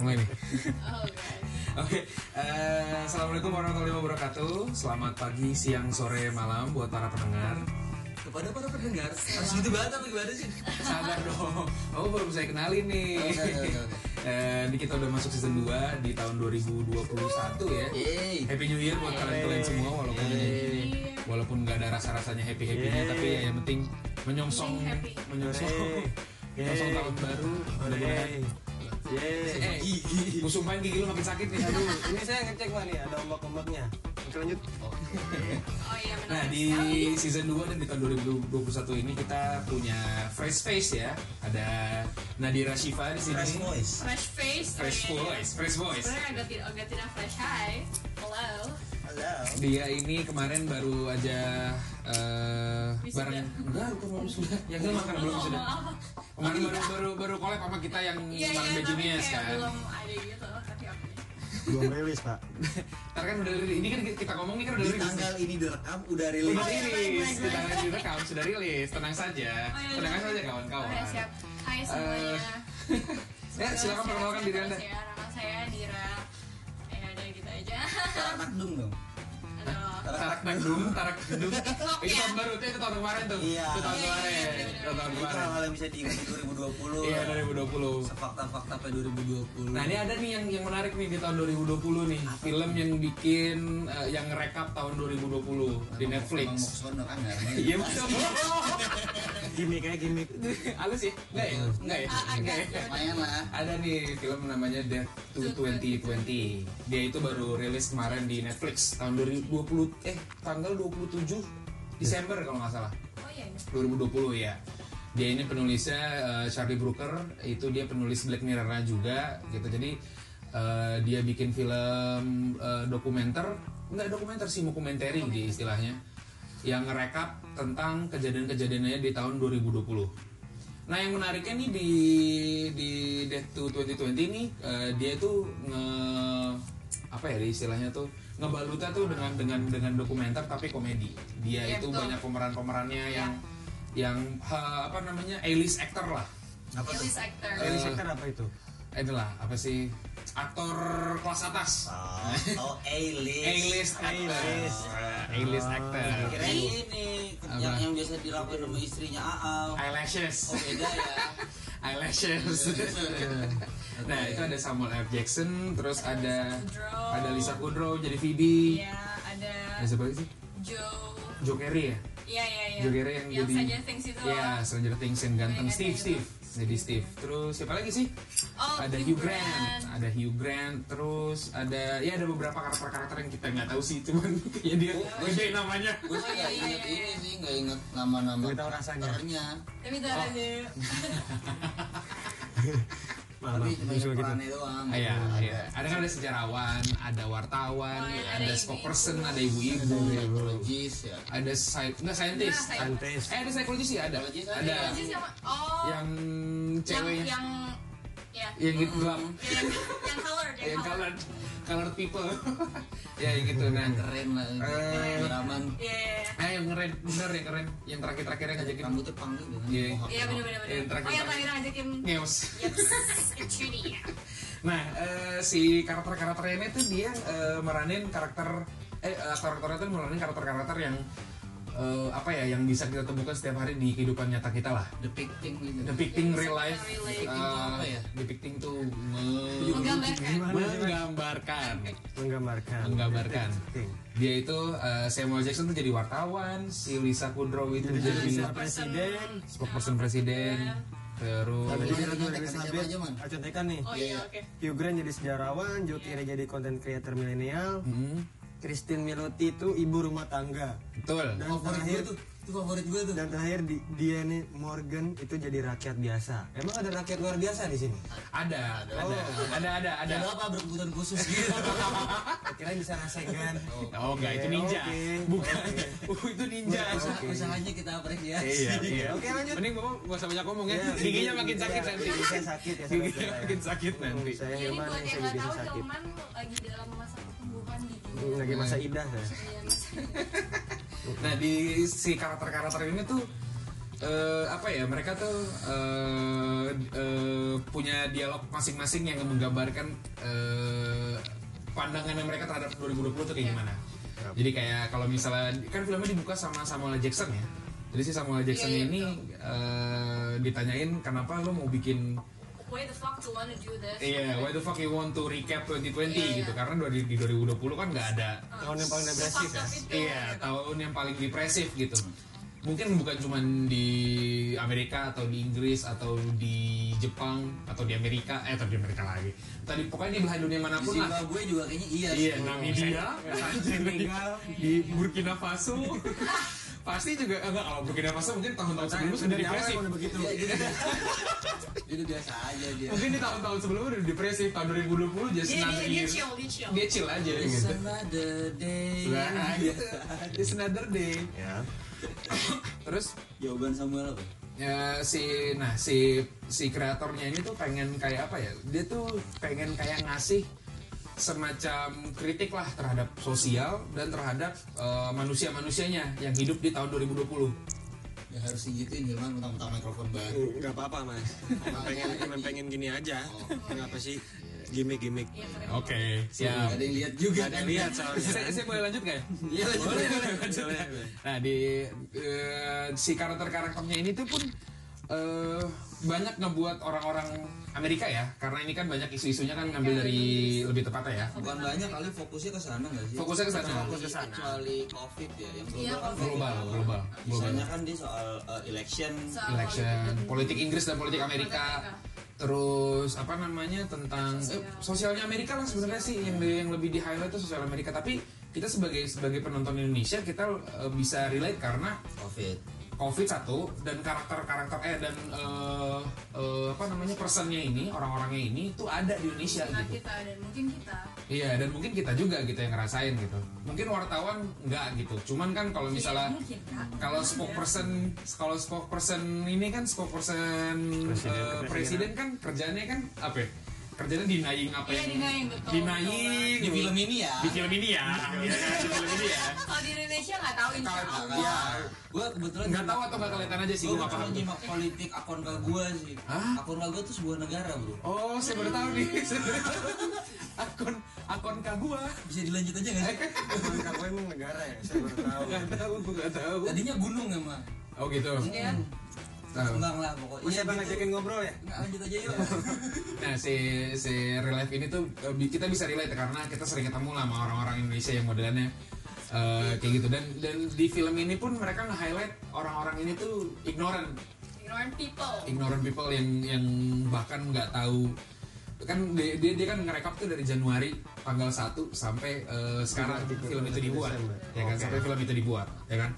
mulai nih. Oh guys. Oke, eh, assalamualaikum warahmatullahi wabarakatuh. Selamat pagi, siang, sore, malam buat para pendengar. Kepada para pendengar, harus gitu banget apa gimana sih? Sabar dong, kamu belum saya kenalin nih. Oke, oke, oke, oke. Eh, ini kita udah masuk season 2 di tahun 2021 ya. Yeay. Happy New Year buat kalian-kalian semua walaupun Yeay. walaupun nggak ada rasa-rasanya happy-happynya tapi ya yang penting menyongsong menyongsong menyongsong tahun baru Yeay. eh musuh main gigi lu makin sakit nih aduh Ini saya ngecek mana nih ada ombak-ombaknya. Oke lanjut. Oh iya benar. Nah di season 2 dan di tahun 2021 ini kita punya fresh face ya Ada Nadira Shiva di sini Fresh voice. fresh face. Fresh iya, voice, fresh voice Sebenarnya agak tidak agak tidak fresh. Hai. Hello. Halo. Dia ini kemarin baru aja eh Wisuda. bareng enggak bukan baru sudah yang kan makan belum sudah kemarin baru baru baru collab sama kita yang iya tapi Bejinias kayak kan belum ada gitu tapi. Belum rilis pak. Ntar kan udah rilis. ini kan kita ngomong ini kan udah Di rilis tanggal ini direkam udah rilis. Udah Oh, iya, rilis, kita baik. lagi direkam, sudah rilis, tenang saja, Oh, iya, tenang iya. saja kawan-kawan. Oke siap. Hai semuanya. Ya, silakan perkenalkan diri anda. Saya nama saya Dira. Gitu aja. Anak dung dong. Tarak Nagdung, Tarak. TikTok Itu tahun baru, itu, itu tahun kemarin tuh. Iya. Itu tahun Iya, iya, kemarin. iya. Itu tahun Itu kemarin. hal yang bisa diingat di 2020. Iya, 2020. Fakta-fakta pada 2020. Nah ini ada nih yang yang menarik nih di tahun 2020 nih film yang bikin eh, yang rekap tahun 2020 di Netflix. Emang mau kesono kan? Iya betul. Gimik kayak gimik. Halus ya? Enggak ya? Enggak ya? Enggak ya? Lumayan lah. Ada nih film namanya Death to 2020. Dia itu baru rilis kemarin di Netflix tahun 2020 eh tanggal 27 Desember kalau nggak salah. Oh iya. iya. 2020 ya. Dia ini penulisnya eh, Charlie Brooker, itu dia penulis Black Mirror juga gitu. Jadi eh, dia bikin film eh, dokumenter, enggak dokumenter sih, dokumentari di istilahnya yang ngerekap tentang kejadian-kejadiannya di tahun 2020. Nah, yang menariknya nih di di Death to 2020 ini eh, dia itu nge apa ya istilahnya tuh ngebalutnya tuh dengan dengan dengan dokumenter tapi komedi. Dia Iya, itu betul. banyak pemeran-pemerannya yang yang ha, apa namanya A-list actor lah. Apa? Release actor. Eh, sektor apa itu? Itulah apa sih aktor kelas atas. Oh, oh A-list. A-list actor. A-list. A-list actor. Kira ini yang yang biasa dilakukan sama istrinya Aau. Eyelashes. Oh beda ya. Eyelashes. nah itu ada Samuel L. Jackson, terus ada ada Lisa Kudrow jadi Phoebe. Iya, ada Ada siapa lagi sih? Joe. Joe Carey ya? Iya, iya, iya. Joe Carey yang, jadi Stranger Things itu. Iya, Stranger Things yang ganteng Iya, Steve, iya, Steve. Jadi Steve. Terus siapa lagi sih? Oh, ada Hugh Grant. ada Hugh Grant, terus ada ya ada beberapa karakter-karakter yang kita nggak tahu sih, cuman ya dia gede namanya. Gue sih nggak iya, inget ini sih, nggak inget nama-nama. Nggak tahu rasanya. Tapi itu aja. Tapi cuma gitu. doang. Iya, iya. Ada kan ada sejarawan, ada wartawan, Oh, iya, ada ada spokesperson, ibu-ibu. ada ibu-ibu, Psikologis ya. ada sci enggak scientist. Nah, Santes. Eh ada psikologis sih ada. Psikologis Ada ada. Oh yang yang ceweknya yang ya yang gitu gelap. yang yang colored yang yang colored. colored colored people. ya yang gitu nah. Keren lah. Eh. Diraman. Iya, iya, iya. Eh yang keren, bener yang keren, yang terakhir-terakhirnya ngajakin Rambutnya pang gitu. kan. Iya. Iya benar benar. Yang terakhir- Oh yang terakhir ngajakin Judy. Nah, eh, si karakter-karakter ini tuh dia eh, meranin karakter eh aktor-aktornya tuh meranin karakter-karakter yang eh, apa ya yang bisa kita temukan setiap hari di kehidupan nyata kita lah. Depicting gitu. Depicting real life. Real life. Depicting tuh eh, apa ya? Depicting tuh me- Menggambarkan. Menggambarkan. Menggambarkan. Dia itu eh, Samuel Jackson tuh jadi wartawan, si Lisa Kudrow itu Jadi jadi, bisa presiden. spokesperson presiden. Terus Ada jadi siapa Elizabeth. aja, Man? Ah, Contekan nih. Oh iya oke. Hugh Grant jadi sejarawan, Joe Carey jadi content creator milenial, Hmm, Christine Milotti itu ibu rumah tangga. betul. Dan Favorit gue terakhir tuh. Itu favorit gue tuh. dan terakhir di, dia nih Morgan itu jadi rakyat biasa. Emang ada rakyat luar biasa di sini? Ada, ada, Oh. ada, ada, ada. Ada apa berkebutuhan khusus gitu. Kira bisa rasengan. Oh, enggak itu ninja. Oke, Bukan. Uh, itu ninja. Usaha- Usahanya kita apresiasi. Iya, iya. Oke, lanjut. Mending Bapak gak usah banyak ngomong ya. Iya, Giginya gigi- makin sakit iya, nanti. gigi saya sakit ya, Giginya makin sakit nanti. Saya Jadi buat yang yang saya nggak gigi tahu. Hilman lagi dalam masa pertumbuhan Lagi masa idah saya. Iya, Mas. Nah, di si karakter-karakter ini tuh eh, apa ya mereka tuh eh, eh, punya dialog masing-masing yang menggambarkan eh, pandangan mereka terhadap 2020 tuh kayak gimana. Jadi kayak kalau misalnya kan filmnya dibuka sama Samuel. Jackson ya. Jadi si Samuel. Jackson Iya, iya, ini eh, ditanyain kenapa lo mau bikin Why the fuck you wanna do this? Iya, why the fuck you want to recap 2020 Iya, gitu? iya. Karena di di 2020 kan nggak ada tahun yang paling depresif ya Sefucked up itu. Iya, tahun yang paling depresif gitu. Mungkin bukan cuma di Amerika atau di Inggris atau di Jepang atau di Amerika, eh atau di Amerika lagi. Tadi pokoknya di belahan dunia Di mana pun lah. Zimbabwe juga kayaknya iya. Iya, Namibia, Senegal, di Burkina Faso. Pasti juga enggak kalau Burkina Faso mungkin tahun-tahun sebelumnya sudah depresif. emang udah begitu Iya, itu biasa aja dia. Mungkin di tahun-tahun sebelumnya udah depresif. Tahun 2020 just Dia, dia, another dia year. chill, dia chill. Dia chill aja It's gitu. another day. Nah, gitu. It's another day. ya Terus Jawaban Samuel apa? ya, si nah si si kreatornya ini tuh pengen kayak apa ya? Dia tuh pengen kayak ngasih semacam kritik lah terhadap sosial dan terhadap eh, manusia-manusianya yang hidup di tahun 2020. Ya harus digituin Hilman mentang-mentang mikrofon baru. nggak apa-apa mas emang pengen emang pengen gini aja kenapa sih gimmick-gimmick Iya, keren. Oke, Gak siap. ada yang lihat juga Gak ada kan. yang lihat soalnya saya, saya boleh lanjut gak ya? Iya, boleh, boleh, lanjut. Nah, di eh, si karakter-karakternya ini tuh pun eh, banyak ngebuat orang-orang Amerika ya, karena ini kan banyak isu-isunya kan ngambil dari lebih tepatnya ya. Bukan banyak kali fokusnya ke sana nggak sih? Fokusnya ke sana. Fokus ke sana. Kecuali COVID ya, yang Iya, global kan COVID. Global, global, global. Misalnya kan dia soal uh, election. Soal Election, politik. politik Inggris dan politik Amerika. Terus apa namanya tentang eh, sosialnya Amerika lah sebenarnya sih yang yang lebih di highlight itu sosial Amerika. Tapi kita sebagai sebagai penonton Indonesia kita eh, bisa relate karena COVID. COVID satu dan karakter-karakter eh dan eh, eh, apa namanya personnya ini orang-orangnya ini tuh ada di Indonesia Nah, gitu. kita dan mungkin kita. Iya dan mungkin kita juga gitu yang ngerasain gitu. Mungkin wartawan enggak gitu. Cuman kan kalau misalnya Iya, mungkin, Kak. kalau spokesperson kalau spokesperson ini kan spokesperson Presiden, kepresidenan. presiden kan kerjanya kan apa? ya? Kerjanya denying apa Iya, yang denying, betul, denying Di film ini ya. di film ini ya. Di film ini ya. Kalau di Indonesia nggak tahu insya Kalau- Allah. Ya, gue kebetulan Nggak tahu atau nggak kelihatan aja sih Gue nggak paham. nyimak politik akun gue sih. Hah? Akun gue tuh sebuah negara bro. Oh, saya baru tahu nih. akun akun kagua. Bisa dilanjut aja nggak sih? emang kamu emang negara ya saya baru tahu Gak tahu, gue gak tahu. Tadinya gunung emang. Oh gitu. Iya. Kembang lah pokoknya. Mas siapa gitu. ngajakin ngobrol ya? Nggak, lanjut aja yuk. Nah si si real life ini tuh eh, kita bisa relate karena kita sering ketemu lah sama orang-orang Indonesia yang modelannya eh, kayak gitu. Dan dan di film ini pun mereka nge-highlight orang-orang ini tuh ignorant. Ignorant people. ignorant people yang yang bahkan nggak tahu. Kan dia, dia, dia kan ngerekap tuh dari Januari tanggal 1 sampai eh, sekarang film itu dibuat. Ya kan sampai film itu dibuat ya kan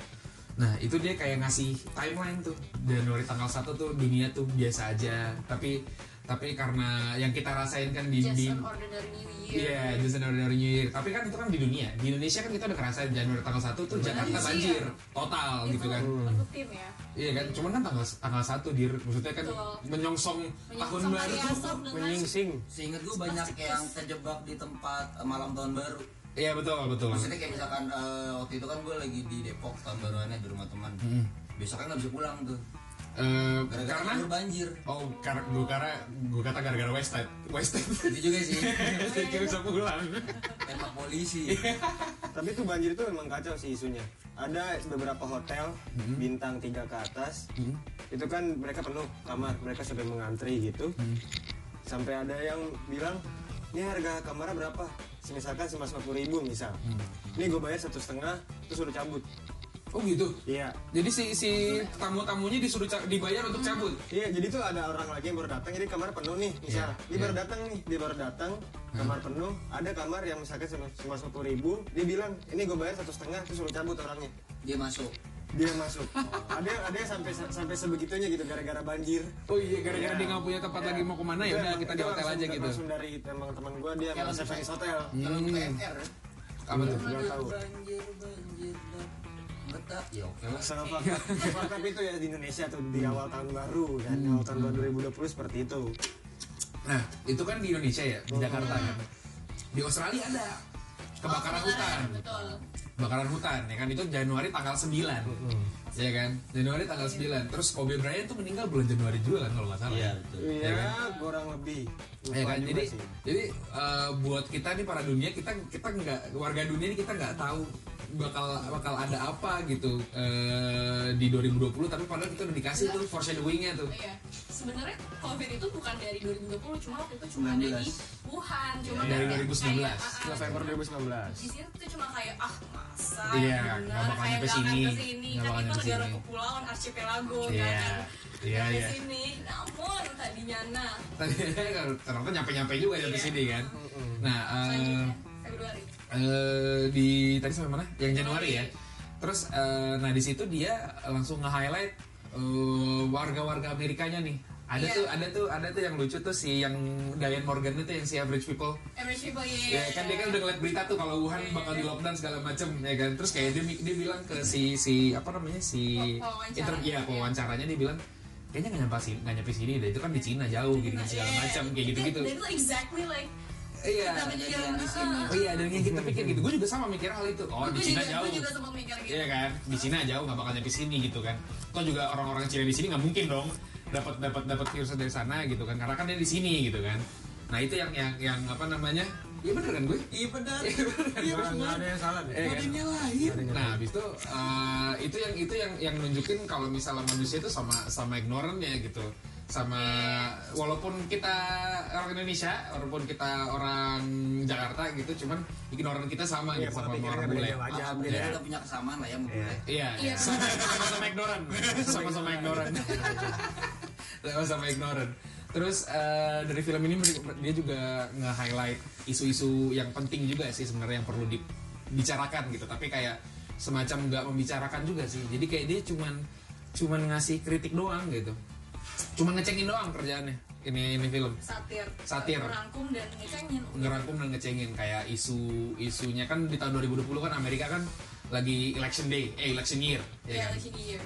nah itu dia kayak ngasih timeline tuh Januari tanggal 1 tuh dunia tuh biasa aja tapi tapi karena yang kita rasain kan di, Just di an ordinary New Year. Iya, just an ordinary New Year. Tapi kan itu kan di dunia. Di Indonesia kan kita udah ngerasain Januari tanggal 1 tuh Jakarta Banjir. banjir total Itu gitu kan. Untuk tim ya. Iya kan, cuman kan tanggal tanggal 1 dir maksudnya kan Betul. menyongsong tahun Menyongsong baru hari tuh. menyingsing Seingat gue banyak yang terjebak di tempat eh, malam tahun baru. Iya betul betul. Maksudnya kayak misalkan eh, waktu itu kan gue lagi di Depok tahun baruannya di rumah teman. Hmm. Besoknya nggak bisa pulang tuh. Eh, Gara-gara karena banjir. oh karena gue karena gue kata gara-gara West Side West Side Itu juga sih. Jadi bisa pulang. Tembak polisi. tapi itu banjir itu memang kacau sih isunya ada beberapa hotel bintang tiga ke atas itu kan mereka penuh kamar mereka sampai mengantri gitu sampai ada yang bilang ini harga kamarnya berapa misalkan cuma lima ribu misal ini gue bayar satu setengah terus suruh cabut Oh gitu. iya Jadi si si tamu-tamunya disuruh dibayar untuk cabut. Iya, jadi tuh ada orang lagi yang baru datang, jadi kamar penuh nih, misal. Iya, Dia iya. baru datang nih, dia baru datang, kamar penuh. Ada kamar yang misalkan cuma sepuluh ribu, dia bilang, ini gue bayar satu setengah, terus suruh cabut orangnya. Dia masuk. Dia masuk. ada ada sampai sampai sebegitunya gitu gara-gara banjir. Oh iya gara-gara Iya. dia nggak punya tempat Iya. lagi mau ke mana ya Itu udah kita di hotel aja gitu. Langsung dari teman-teman gue dia emang resepsionis hotel. Kalau Hmm. PNR. Apa tuh? Gak tahu. Banjir, banjir, Betah. Ya oke lah. Fakta itu ya di Indonesia tuh di awal tahun baru kan, awal tahun baru 2020 seperti itu. Nah, itu kan di Indonesia ya, di Jakarta kan. Di Australia ada. Kebakaran Oh, hutan. betul kebakaran hutan ya kan? Itu Januari tanggal 9 ya kan Januari tanggal 9 terus Kobe Bryant tuh meninggal bulan Januari juga kan kalau nggak salah Iya betul. Ya Iya, kurang lebih. ya Lupa kan jadi sih. jadi eh, buat kita nih para dunia kita kita nggak warga dunia ini kita nggak tahu bakal bakal ada apa gitu eh, di 2020 tapi padahal kita udah dikasih tuh foreshadowingnya tuh Iya, sebenarnya COVID itu bukan dari 2020, cuma waktu itu cuma ada di Wuhan, cuma Dari kayak- 2019. kayak, ah, ah, November Di 2019. sini tuh cuma kayak ah masa Iya, bakal kayak nggak akan sini, ke sini. nggak kan itu negara sini. kepulauan archipelago Iya, kan iya, Nyampe iya. sini. Namun tadinya nah. Tadi ternyata nyampe-nyampe juga nyampe Iya. sini kan? Nah eh, selanjutnya Februari. eh, di tadi sampai mana? Yang Januari ya? Terus eh, nah di situ dia langsung nge-highlight eh, warga-warga Amerikanya nih ada Iya. tuh ada tuh ada tuh yang lucu tuh si yang Diane Morgan itu yang si average people average people ya kan dia kan udah ngeliat berita tuh kalau Wuhan Iya, bakal iya. di lockdown segala macem ya kan terus kayak dia dia bilang ke si si apa namanya si inter ya Iya. wawancaranya dia bilang kayaknya nggak nyampe sini nggak nyampe sini deh itu kan di Cina jauh gitu segala Iya, macam kayak gitu gitu itu exactly like iya kita pikir kejadian di sini. Oh iya, dan yang kita pikir gitu. Gue juga sama mikir hal itu. Oh, di Cina jauh. gue juga sempat mikir gitu Iya kan? Di Cina jauh nggak bakal nyampe sini gitu kan. Toh juga orang-orang Cina di sini nggak mungkin dong dapat dapat dapat virus dari sana gitu kan. Karena kan dia di sini gitu kan. Nah, itu yang yang yang apa namanya? Iya bener kan gue? Iya benar. Iya Nggak nggak ada yang salah deh. Eh, kan? Nah, habis itu eh, itu yang itu yang yang nunjukin kalau misalnya manusia itu sama sama ignorant ya gitu. Sama walaupun kita orang Indonesia, walaupun kita orang Jakarta gitu, cuman ignorant kita sama Iya, gitu sama orang bule. aja. Alhamdulillah beda. kita punya kesamaan lah ya sama bule. Iya, Iya. sama- sama-sama ignorant, sama-sama ignorant, sama-sama ignorant. Terus eh, dari film ini dia juga nge-highlight isu-isu yang penting juga sih sebenarnya yang perlu dibicarakan gitu. Tapi kayak semacam nggak membicarakan juga sih. Jadi kayak dia cuman cuman ngasih kritik doang gitu. Cuman ngecengin doang kerjaannya. Ini ini film satir Satir. merangkum dan ngecengin ngerangkum dan ngecengin kayak isu isunya kan di tahun 2020 kan Amerika kan lagi election day, eh election year, ya ya kan? election year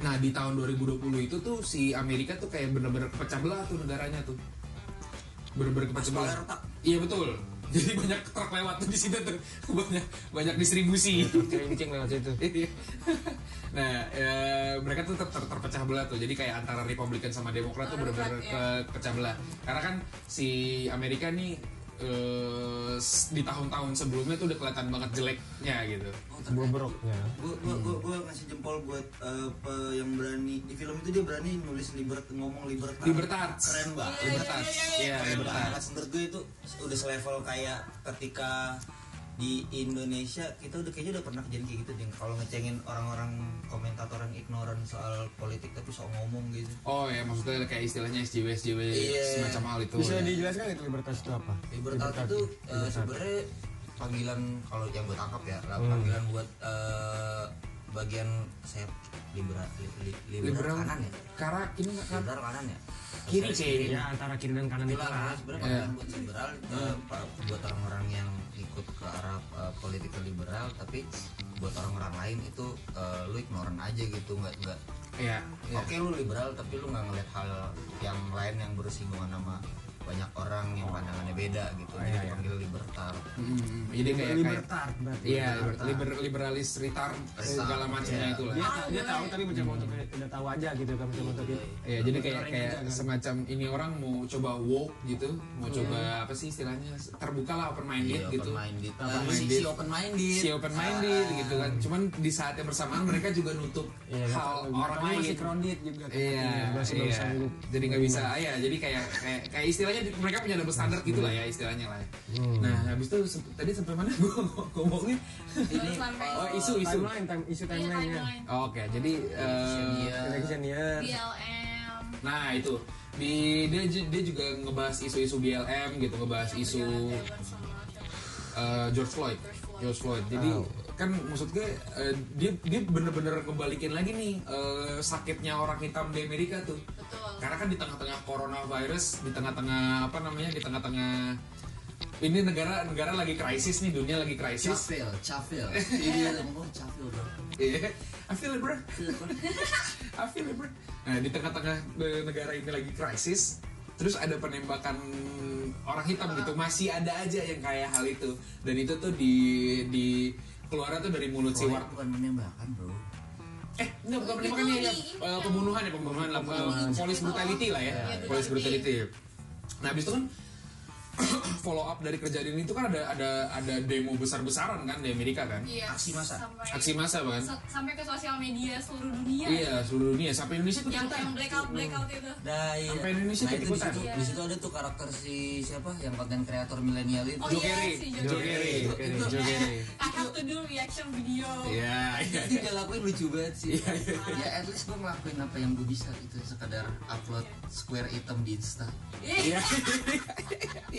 Nah di tahun 2020 itu tuh si Amerika tuh kayak bener-bener kepecah belah tuh negaranya tuh Bener-bener kepecah belah. Iya betul Jadi banyak truk lewat tuh di situ tuh. Banyak, banyak distribusi. Kerincing lewat situ. Iya. nah eh, mereka tuh ter- ter- terpecah belah tuh. Jadi kayak antara Republikan sama Demokrat tuh bener-bener Demokrat, ke- pecah belah. Karena kan si Amerika nih eh, s- di tahun-tahun sebelumnya tuh udah kelihatan banget jeleknya gitu Bobroknya. Gue gue gue gue ngasih jempol buat pe- yang berani di film itu dia berani nulis libert ngomong libertas. Libertas. Keren banget. Libertas iya, banget. Menurut gue itu udah selevel kayak ketika di Indonesia kita udah kayaknya udah pernah kejadian kayak gitu deh kalau ngecengin orang-orang komentator yang ignoran soal politik tapi sok ngomong gitu oh ya maksudnya kayak istilahnya SJW SJW Iya. semacam hal itu Bisa ya. dijelaskan itu libertas itu apa? Libertas itu eh, sebenarnya panggilan kalau yang gue tangkap ya lah, panggilan buat eh, bagian sayap liberal li- li- liberal, liberal kanan ya? karena ini nggak kan liberal kanan ya? kiri kayaknya Ya antara kiri dan kanan itu lah. sebenarnya panggilan buat liberal eh, pa- buat orang-orang yang ikut ke arah eh, politik liberal tapi buat orang-orang lain itu eh, lu ignoran aja gitu nggak nggak Iya, iya. oke lu liberal tapi lu nggak ngeliat hal yang lain yang bersinggungan sama beda gitu jadi iya, iya. dipanggil libertar Mm, jadi kayak kayak libertar berarti. iya liber, liber- liberalis retard segala macamnya Iya. itulah Dia, dia tahu tapi mencoba untuk udah tahu aja gitu kan mencoba untuk Iya, jadi kayak kayak kan. semacam ini orang mau coba woke gitu, mau coba apa sih istilahnya terbuka lah open minded Iya, gitu. open minded. Nah, si, open minded. Si open minded gitu kan. Cuman di saat yang bersamaan mereka juga nutup Iya, hal orang lain. masih crowded juga kan. Iya, iya. Jadi nggak bisa, ya. Jadi kayak kayak istilahnya mereka punya double standar gitu lah ya istilahnya lah. ya. Hmm. Nah, habis itu se- tadi sampai mana gua ngomongnya? Ini. Oh, isu isu. Timeline, time, isu Iya, timeline. Oh, Oke, jadi eh, Iya. Election year. BLM Nah itu di dia dia juga ngebahas isu-isu BLM gitu, ngebahas isu uh, George Floyd. George Floyd. Jadi kan maksud gue uh, dia dia bener-bener kembalikin lagi nih uh, sakitnya orang hitam di Amerika tuh. betul Karena kan di tengah-tengah coronavirus, di tengah-tengah apa namanya, di tengah-tengah ini negara negara lagi krisis nih, dunia lagi krisis. Cafil, cafil. Ini dia ngomong cafil bro. Iya, I feel it, bro. I feel it, bro. Nah, di tengah-tengah eh, negara ini lagi krisis, terus ada penembakan orang hitam gitu masih ada aja yang kayak hal itu dan itu tuh di di keluarnya tuh dari mulut si Ward. bukan menembakkan bro. Eh enggak bukan Itu penembakan ya, ya? eh, pembunuhan ya pembunuhan. Lah eh, police brutality lah ya. Police brutality. brutality. Nah habis itu kan follow up dari kejadian itu kan ada ada ada demo besar-besaran kan di Amerika kan? Iya, Aksi massa. sampai, aksi massa sa- sampai ke sosial media seluruh dunia. Iya seluruh dunia. Sampai Indonesia ikut yang yang blackout blackout itu. Nah, iya. Sampai Indonesia nah, itu di situ, Iya. di situ ada tuh karakter si siapa? Yang konten kreator milenial itu. Oh, Joe iya, si Joe itu- Carey I have to do reaction video. Iya iya Itu dia lakuin lucu banget sih. ya at least gue ngelakuin apa yang gue bisa itu sekadar upload square item di Insta. Iya,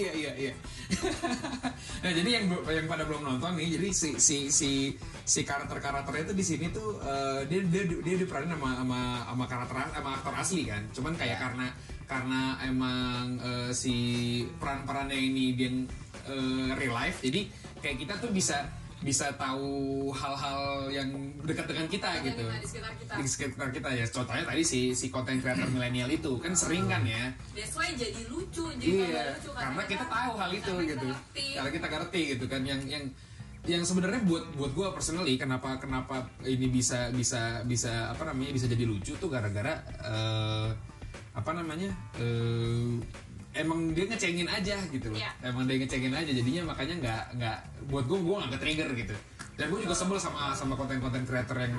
iya, iya, iya. nah, jadi yang yang pada belum nonton nih, jadi si si si si karakter karakternya itu di sini tuh eh, dia dia dia diperanin sama sama sama karakter sama aktor asli kan. Cuman kayak karena karena emang eh, si peran-perannya ini dia eh, real life, jadi kayak kita tuh bisa bisa tahu hal-hal yang dekat dengan kita Yang gitu di sekitar kita. di sekitar kita ya contohnya tadi si si konten creator milenial itu kan sering kan ya that's why jadi lucu jadi Iya, lucu karena kita tahu hal itu karena kita gitu. ngerti. Karena kita ngerti gitu kan yang yang yang sebenarnya buat buat gue personally kenapa kenapa ini bisa bisa bisa apa namanya bisa jadi lucu tuh gara-gara eh, apa namanya eh, emang dia ngecengin aja gitu loh. Iya. emang dia ngecengin aja jadinya makanya nggak nggak buat gue gue nggak ke trigger gitu. Dan gue juga sebel sama sama konten-konten creator yang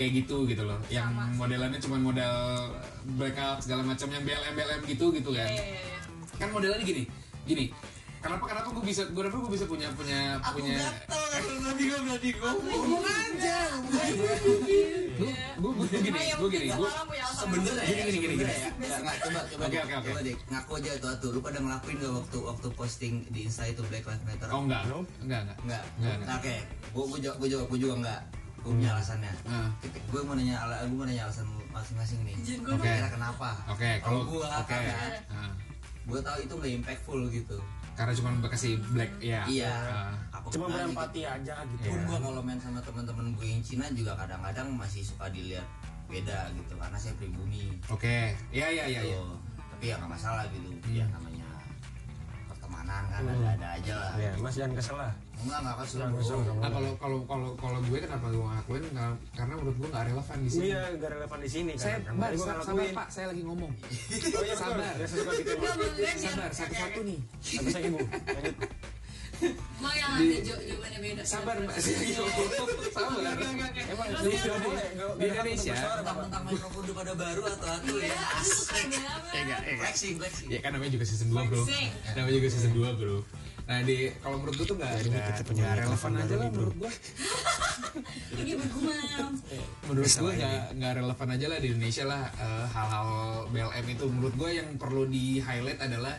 kayak gitu gitu loh. Yang Sama modelannya cuma model blackout segala macam yang BLM BLM gitu gitu kan. Iya, iya, iya. kan modelannya gini gini kenapa kenapa gue bisa gue kenapa gue bisa punya punya Aku punya gatel nanti gue berarti ngomong. ngomong aja. Gue gue gue gini gue gini gue Sebenernya Gini, gini, gini, sebenernya gini. ya. Nggak, nggak, coba coba Oke, oke, oke. coba deh. Ngaku aja tuh tuh lu pada ngelakuin gak waktu waktu posting di Insta itu Black Lives Matter? Oh enggak enggak enggak enggak Enggak, oke gue gue jawab gue jawab gue juga enggak gue punya alasannya. Ah. gue mau nanya ala gue mau nanya alasan masing-masing nih. Gue Oke. kira kenapa? Oke kalau gue Ah. gue tahu itu nggak impactful gitu karena cuma kasih black ya. Iya. Aku cuma berempati aja gitu. Pun Iya. gue kalau main sama teman-teman gue yang Cina juga kadang-kadang masih suka dilihat beda gitu karena saya pribumi. Oke. Ya ya ya ya Tuh. tapi ya nggak masalah gitu Hmm. ya pertemanan kan ada-ada aja lah ya mas jangan kesel lah enggak enggak kesel Jangan kesel kamu. Ah, kalau kalau kalau kalau gue kenapa gue ngakuin Nggak- karena menurut gue nggak relevan di sini iya gak relevan di sini saya kan Mbak, nggak sabar pak saya lagi ngomong oh iya Sabar. ya gitu Nggak, sabar satu-satu nih apa saya ibu lanjut mau yang nanti jo- jawabannya beda. sabar mbak. Ngomong sabar. Emang di, Indonesia- di Indonesia tentang mikrofon udah pada baru atau atu iya ya banget. Eh, enggak, enggak. flexing flexing. Ya kan namanya juga season 2 bro. Namanya juga season 2 bro. Nah di kalau menurut gue tuh nggak- kita punya relevan aja lah menurut gue ini bergumam. Menurut gue nggak relevan aja lah di Indonesia lah eh, Hal-hal BLM itu. Menurut gue yang perlu di highlight adalah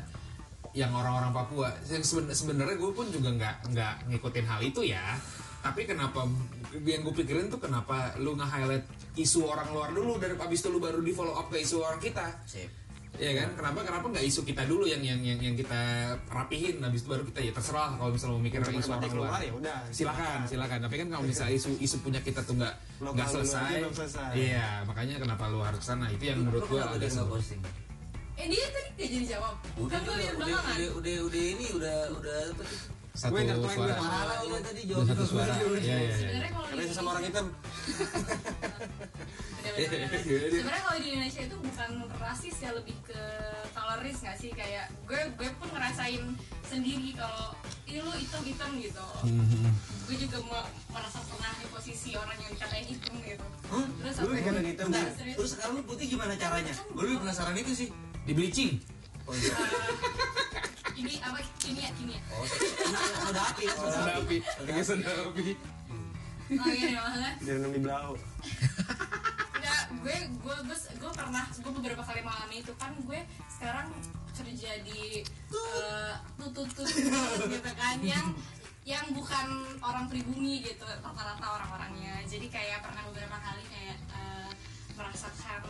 Yang orang-orang Papua. Yang seben- sebenarnya gue pun juga nggak nggak ngikutin hal itu ya. Tapi kenapa yang gue pikirin tuh kenapa lu nge-highlight isu orang luar dulu dari abis itu lu baru di follow up ke isu orang kita? Sip. Ya kan? Kenapa kenapa nggak isu kita dulu yang yang yang, yang kita rapihin? Habis itu baru kita ya terserah kalau misalnya mau mikir isu orang keluar luar. ya udah silakan silakan tapi kan kalau misalnya isu isu punya kita tuh nggak nggak selesai. iya makanya kenapa lu harus sana? Itu yang menurut kenapa agak posting eh dia tadi gak jadi jawab udah kan gue udah liat udah belakangan? udah udah udah ini udah udah apa tuh satu Gue interpoin, suara. Parah lu tadi Udah jawab satu suara. Iya iya iya. Sebenarnya kalau karena di sesama orang hitam sebenarnya kalau di Indonesia itu bukan rasis ya lebih ke coloris nggak sih? Kayak gue gue pun ngerasain sendiri kalau ini lu hitam hitam gitu. Gue juga me- merasa pernah di posisi orang yang dikatain hitam gitu. Terus lu dikatain hitam terus sekarang lu putih gimana caranya? Gue lebih penasaran itu sih di bleaching? Oh iya. Ini apa? Kimia kimia oh so- soda api soda api. Pakai soda api. Oh iya maksudnya? Direndam di belau Enggak, gue gue gue gue pernah gue beberapa kali mengalami itu. Kan gue sekarang kerja di eh, tutut tutut gitu kan yang yang bukan orang pribumi gitu rata-rata orang-orangnya. Jadi kayak pernah beberapa kali kayak eh, merasakan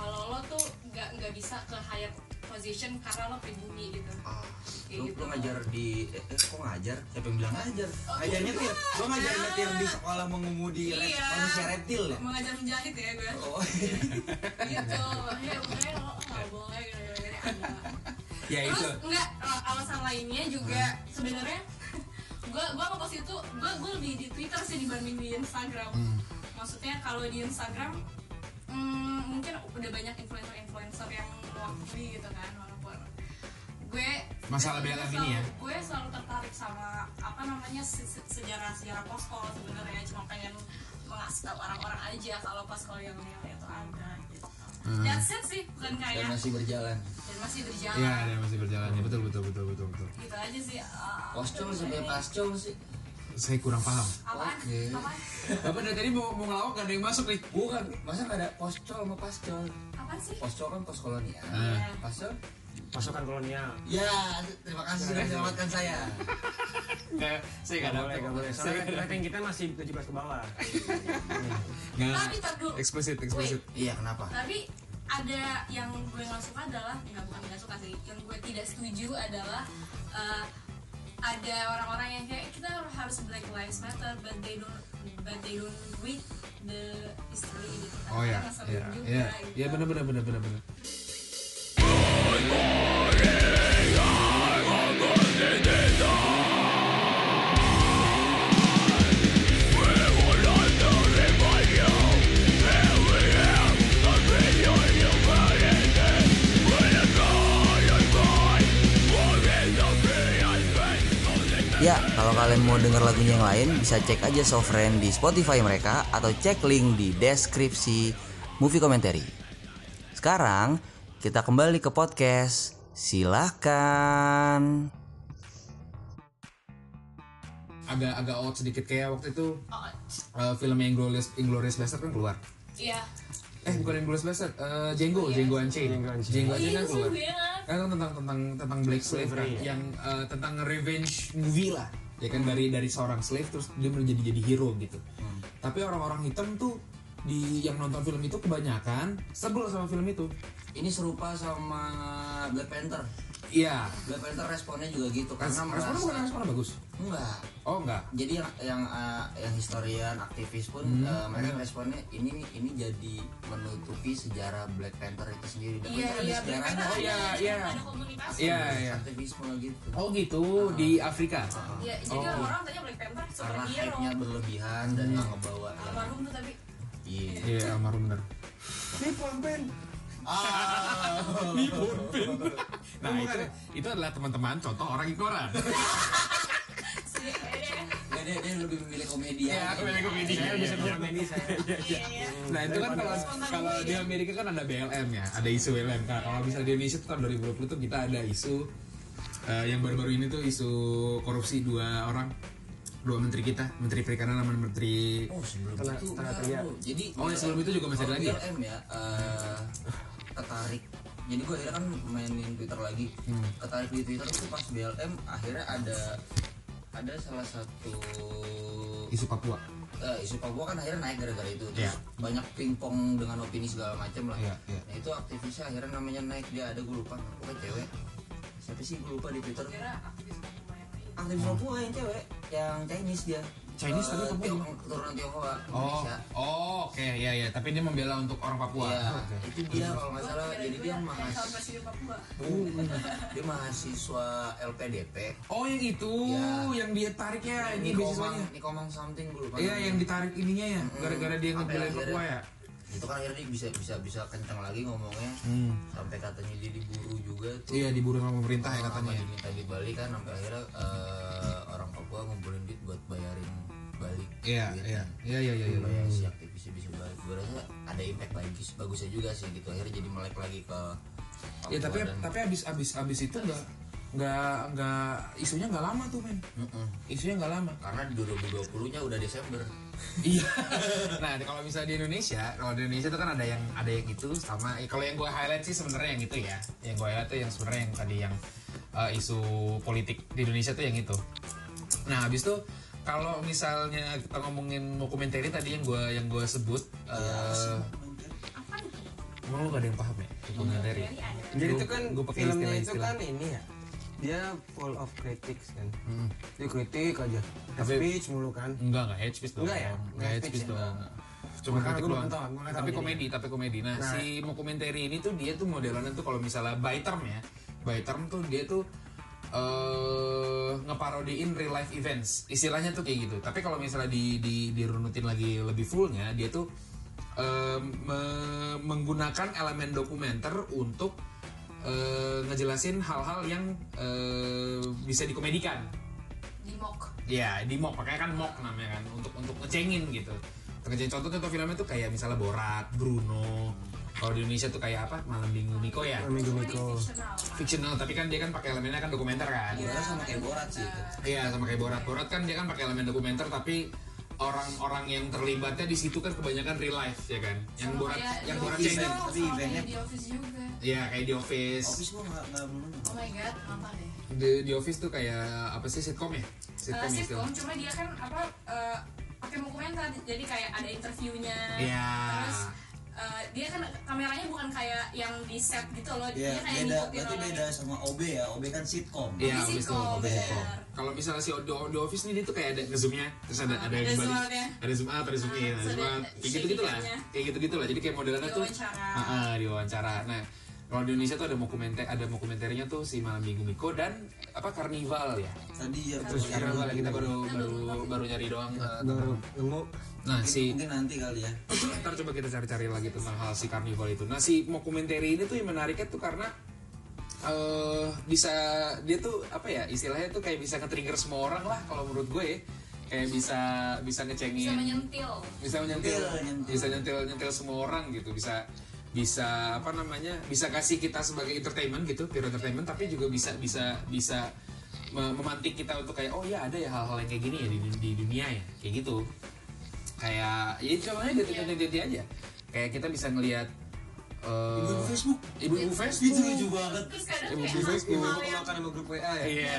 kalau lo tuh nggak nggak bisa ke higher position karena lo pribumi gitu. Kayak lu, gitu. lu ngajar di eh, eh, kok ngajar? Siapa yang bilang ngajar? Ngajar nyetir gua ngajar nyetir di sekolah mengemudi Iya. manusia reptil ya? Mengajar menjahit ya gue oh. Gitu. Ya makanya lo nggak boleh gitu, gitu, gitu. Ya, terus itu. enggak eh, alasan lainnya juga sebenarnya gue gue ngepost itu gue gue lebih di Twitter sih dibanding di Instagram. Maksudnya kalau di Instagram hmm, mungkin udah banyak influencer-influencer yang mewakili gitu kan walaupun gue Masalah selalu- ini ya? gue selalu tertarik sama apa namanya se- se- sejarah-sejarah posko sebenarnya cuma pengen mengasih tahu orang-orang aja kalau posko yang real itu ada gitu. That's it sih bukan dan kayak masih berjalan dan masih berjalan Iya, ada masih berjalan ya. Betul, betul, betul, betul, betul. gitu aja sih uh, poscol sampai pascol sih Saya kurang paham. apaan Oke. apaan Bapak dari tadi mau mau ngelawak gak ada yang masuk nih. bukan masa nggak ada poscol sama pascol apaan sih poscol kan pos kolonial Ah. pascol pasukan kolonial ya terima kasih sudah menyelamatkan saya Nggak, saya Gak nggak boleh, dapat. gak boleh. Saya Soalnya rating kita masih 17 ke bawah. Nggak. Tapi, dulu. Eksplisit, eksplisit. iya kenapa tapi ada yang gue nggak suka adalah nggak bukan nggak suka sih yang gue tidak setuju adalah uh, ada orang-orang yang kayak kita harus Black Lives Matter but they don't but they don't read the history gitu kan Oh ya, ngeselin ya, juga, ya, gitu. ya benar benar benar benar benar. Ya, kalau kalian mau denger lagunya yang lain, bisa cek aja Sofriend di Spotify mereka atau cek link di deskripsi movie commentary. Sekarang kita kembali ke podcast. Silahkan. Agak agak out sedikit kayak waktu itu Oh, uh, film yang Inglourious Inglourious Bastard kan keluar. iya Eh bukan Inglourious Bastard, uh, Django, Django Unchained. Django Unchained. Django iya Unchained kan itu keluar. gue kan Kan tentang tentang tentang Black Slave kan, Slavery, ya. yang uh, tentang revenge movie lah. Ya kan dari dari seorang slave terus dia menjadi jadi hero gitu. Tapi orang-orang hitam tuh di yang nonton film itu kebanyakan sebel sama film itu. ini serupa sama Black Panther Iya. Black Panther responnya juga gitu karena Responnya merasa bukan responnya bagus. enggak Oh enggak. jadi yang yang uh, yang historian aktivis pun Hmm. uh, mereka responnya ini ini jadi menutupi sejarah Black Panther itu sendiri Dan iya iya. Oh, iya, iya. ada komunitas Iya iya. aktivisme gitu Oh gitu di Afrika. Iya, jadi Oh. orang-orang tanya Black Panther karena superhero hype-nya berlebihan dan Hmm. yang ngebawa yang- almarhum tuh tapi iya Iya almarhum bener. Ah Nah itu itu adalah teman-teman contoh orang ignoran. dia, dia lebih memilih komedi Iya, aja. komedi komedi. Saya bisa komedi saya. iya iya Nah itu kan kalau kalau di Amerika kan ada BLM ya, ada isu BLM. Nah, kalau misalnya di Indonesia tuh tahun 2020 tuh kita ada isu eh, yang baru-baru ini tuh isu korupsi dua orang, dua menteri kita, menteri perikanan sama menteri. Oh sebelum itu tenaga kerja. Jadi Oh, ya, sebelum itu juga masih ada lagi ya? BLM ya eh, ketarik. Jadi gue akhirnya kan mainin Twitter lagi. Hmm. Ketarik di Twitter tuh pas BLM akhirnya ada ada salah satu Isu Papua. eh, isu Papua kan akhirnya naik gara-gara itu. Terus Iya. banyak pingpong dengan opini segala macam lah. Iya, iya. Nah, itu aktivisnya akhirnya namanya naik dia ada gue lupa. Pokoknya cewek. Siapa sih gue lupa di Twitter. Aktivis Papua yang cewek, yang Chinese dia. Chinese tapi Papua Tiongkok, keturunan Tionghoa Oh, Indonesia. oh oke ya ya. Tapi dia membela untuk orang Papua. Iya, Oke. itu dia kalau nggak salah. Jadi dia ya, mahasiswa, Papua dia mahasiswa LPDP. Oh yang itu, Iya. yang dia tarik ya ini Nikomang, beasiswanya. Nikomang something lupa. Iya yang ditarik ininya ya, Mm-mm. gara-gara dia akhirnya- Papua ya. Itu kan akhirnya dia bisa bisa bisa kencang lagi ngomongnya. Hmm. Sampai katanya dia diburu juga tuh. Iya diburu sama pemerintah ya katanya. diminta dibalikan sampai akhirnya eh, orang Papua ngumpulin duit buat bayarin balik. Iya duitnya. iya iya iya iya. supaya si aktivisnya bisa balik gue rasa ada impact bagus bagusnya juga sih gitu akhirnya jadi melek lagi ke Ya tapi dan- tapi abis abis abis itu nggak nggak nggak isunya nggak lama tuh men. Mm-mm. Isunya nggak lama. karena di 2020 nya udah Desember Iya. nah kalau misalnya di Indonesia, kalau di Indonesia tuh kan ada yang ada yang itu sama. eh, Kalau yang gue highlight sih sebenarnya yang itu ya. Yang gue highlight tuh yang sebenarnya yang tadi yang eh, isu politik di Indonesia tuh yang itu. Nah habis itu kalau misalnya kita ngomongin dokumenter tadi yang gue yang gue sebut, eh emang lu gak ada yang paham ya dokumenter? Jadi ada Jadi itu kan Gua pakai filmnya itu istilah-istilah. kan ini ya. Dia full of critics kan. Hmm. Dia kritik aja. Hate Tapi- speech mulu kan. Enggak, enggak hate speech dong. Enggak ya? Enggak hate speech speech ya? dong. Cuma Makanya kritik doang. Tapi komedi, tapi komedi. Nah, Nah. si dokumenter ini tuh dia tuh modelannya tuh kalau misalnya by term ya, by term tuh dia tuh eh ngeparodiin real life events. Istilahnya tuh kayak gitu. Tapi kalau misalnya di, di dirunutin lagi lebih fullnya dia tuh eh, me- menggunakan elemen dokumenter untuk eh, ngejelasin hal-hal yang eh, bisa dikomedikan. Di mock. Ya, di mock, makanya kan mock namanya kan untuk untuk ngecengin gitu. Untuk ngecengin. Contoh contoh filmnya tuh kayak misalnya Borat, Bruno. Kalau di Indonesia tuh kayak apa? Malam Minggu Miko ya. Minggu Cuma di Miko. fictional tapi kan dia kan pakai elemennya kan dokumenter kan. Rasa sama kayak borat sih itu. Iya, sama kayak Borat. Borat kan dia kan pakai elemen dokumenter tapi orang-orang yang terlibatnya di situ kan kebanyakan real life ya kan. Yang Sama Borat yang di Borat cengin. tuh, Tapi eventnya- kayak di office juga Iya, kayak di Office. Office gue nggak nggak belum oh my god nonton deh Di, di Office tuh kayak apa sih sitcom ya? Uh, Sitcom ya sitcom cuma dia kan apa uh, pakai dokumenter jadi kayak ada interviewnya Iya. terus uh, dia kan kameranya bukan kayak yang di set gitu loh Iya, dia kayak beda. ngikutin Berarti orang beda sama OB ya. OB kan sitcom. Iya, Di Office tuh, sitcom. Kalau misalnya si di, di Office nih dia tuh kayak ada ngezoomnya, terus ada Ah, ada ada zoom-outnya. ada zoom out, ada zoom in, ada terus zoom ada out, kayak gitu gitu lah, shakingannya. kayak gitu gitu lah. Jadi kayak modelannya tuh, Diwawancara. Ah, ah, diwawancara. Nah, kalau di Indonesia tuh ada dokumenter, ada dokumenternya tuh si Malam Minggu Miko dan apa Karnival ya. Tadi ya Terus Karnival kita baru baru baru nyari doang. eh, baru nemu Nah si mungkin nanti kali ya. ntar coba kita cari-cari lagi tentang hal si karnival itu. Nah si dokumentari ini tuh yang menariknya tuh karena eh bisa dia tuh apa ya istilahnya tuh kayak bisa nge-trigger semua orang lah kalau menurut gue ya. kayak bisa bisa bisa ngecengin menyentil bisa menyentil Nyentil, nyentil. bisa nyentil nyentil semua orang gitu bisa bisa apa namanya bisa kasih kita sebagai entertainment gitu pure entertainment tapi juga bisa bisa bisa me- memantik kita untuk kayak oh ya ada ya hal-hal yang kayak gini ya di, di dunia ya kayak gitu kayak ya contohnya detik-detik aja. Kayak kita bisa ngelihat eh, Ibu-ibu Facebook. ibu-ibu Facebook. Itu lucu banget. terus kadang Ibu hal- Facebook. Ibu yang makan sama grup WA ya. Iya.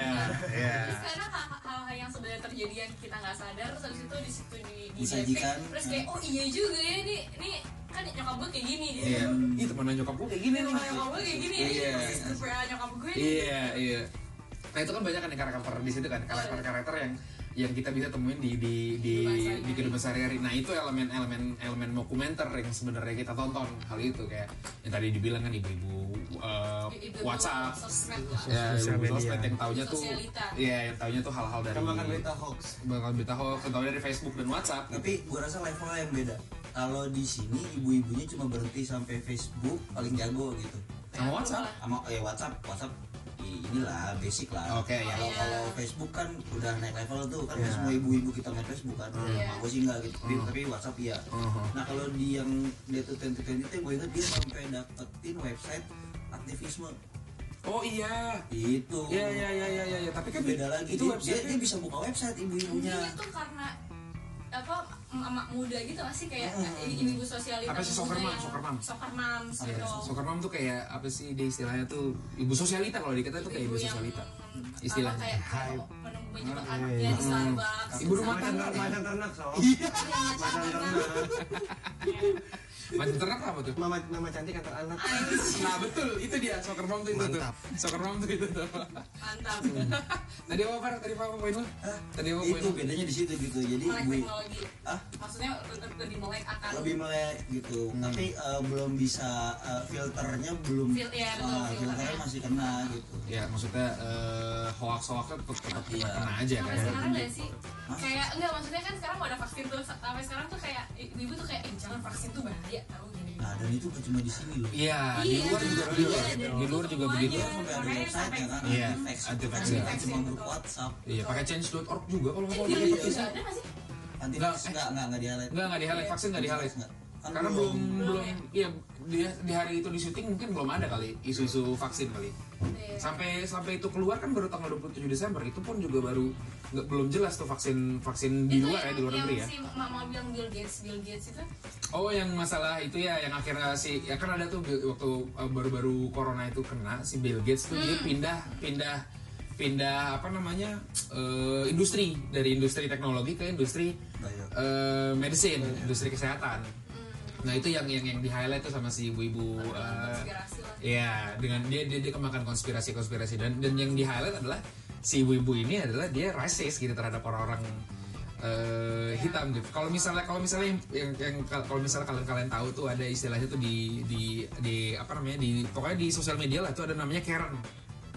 Iya. Terus kadang hal- hal-hal yang sebenarnya terjadi yang kita nggak sadar terus habis itu di situ di, di Disajikan. Terus kayak oh iya juga ya ini ini kan nyokap gue kayak gini. Gitu. Iya itu nyokap gue kayak gini nih. Nyokap nyokap gue kayak gini ya Iya. grup WA nyokap gue Iya, iya. Nah itu kan banyak kan karakter di situ kan. Karakter-karakter yang yang kita bisa temuin di di di di kehidupan sehari-hari. Nah itu elemen-elemen elemen dokumenter yang sebenarnya kita tonton hal itu kayak yang tadi dibilang kan ibu-ibu uh, WhatsApp, sosmed ya ibu sosmed yang taunya tuh, Sosialita. iya yang taunya tuh hal-hal dari makan berita hoax bakal berita hoax, taunya dari Facebook dan WhatsApp. Tapi gue rasa levelnya yang beda. Kalau di sini ibu-ibunya cuma berhenti sampai Facebook paling jago gitu. Sama WhatsApp. Sama eh WhatsApp, WhatsApp inilah basic lah. Oke, ya. Kalau Iya. kalau Facebook kan udah naik level tuh kan Iya. semua ibu-ibu kita main Facebook kan. Iya. Aku sih enggak gitu. Tapi, tapi WhatsApp iya. Uh-huh. Nah kalau di yang dia tuh tenti tenti tuh gue inget dia sampai dapetin website aktivisme Oh iya. itu. Iya iya iya iya iya. Tapi kan beda lagi. Itu dia, dia, website dia bisa buka website ibu-ibunya. Itu karena apa emak muda gitu gak sih kayak Hmm. ibu-ibu sosialita Apa sih, soccer mom, soccer mom? soccer Iya, gitu soccer mom tuh kayak apa sih dia istilahnya tuh ibu sosialita kalau di kita tuh kayak ibu sosialita. Istilahnya. kayak menunggu Iya, anaknya iya. di Starbucks Ibu rumah tangga. macan ternak so Iya, macan ternak Macam ternak apa tuh? mama mama cantik antar anak Nah betul, itu dia soccer mom tuh itu Mantap. tuh. Soccer mom tuh itu tuh. mantap Tadi apa Far? Tadi apa poin lu? Tadi apa poin itu bedanya di situ gitu. Jadi melek teknologi ah maksudnya lebih, melek akan lebih melek gitu tapi eh, belum bisa eh, filternya belum Fil- betul, ah, filternya. filternya masih kena gitu Ya maksudnya eh, hoax-hoaxnya tetap tetap Iya. kena aja kan. sampai sekarang nggak sih kayak enggak maksudnya kan sekarang mau ada vaksin tuh sampai sekarang tuh kayak ibu tuh kayak eh jangan vaksin tuh bahaya nah dan itu cuma di sini loh Iya, di Iya, luar juga iya, begitu. iya, Di luar juga begitu. kan Iya, Bukan iya. cuma grup WhatsApp Iya, pakai change.org juga kalau Iya, iya, Iya. iya. anti-vax Nggak, eh. enggak enggak enggak di highlight Enggak, enggak di highlight vaksin enggak di highlight. Kan Karena belum belum iya di, di hari itu di syuting mungkin belum ada kali isu-isu vaksin kali. Iya. Sampai sampai itu keluar kan baru tanggal 27 Desember. Itu pun juga baru nggak belum jelas tuh vaksin vaksin di Itu luar ya di luar negeri ya. si mama bilang Bill Gates Bill Gates itu Oh yang masalah itu ya yang akhirnya si ya kan ada tuh waktu uh, baru-baru corona itu kena si Bill Gates tuh dia pindah pindah pindah apa namanya eh, industri dari industri teknologi ke industri eh, medicine industri kesehatan. Nah itu yang yang yang di highlight tuh sama si ibu-ibu lah. Iya, dengan dia dia, dia kemakan konspirasi-konspirasi. Dan dan yang di highlight adalah si ibu-ibu ini adalah dia rasis gitu terhadap orang-orang eh, hitam gitu. Kalau misalnya kalau misalnya yang, yang, yang kalau misalnya kalian kalian tahu tuh ada istilahnya tuh di di di apa namanya di pokoknya di sosial media lah tuh ada namanya Karen.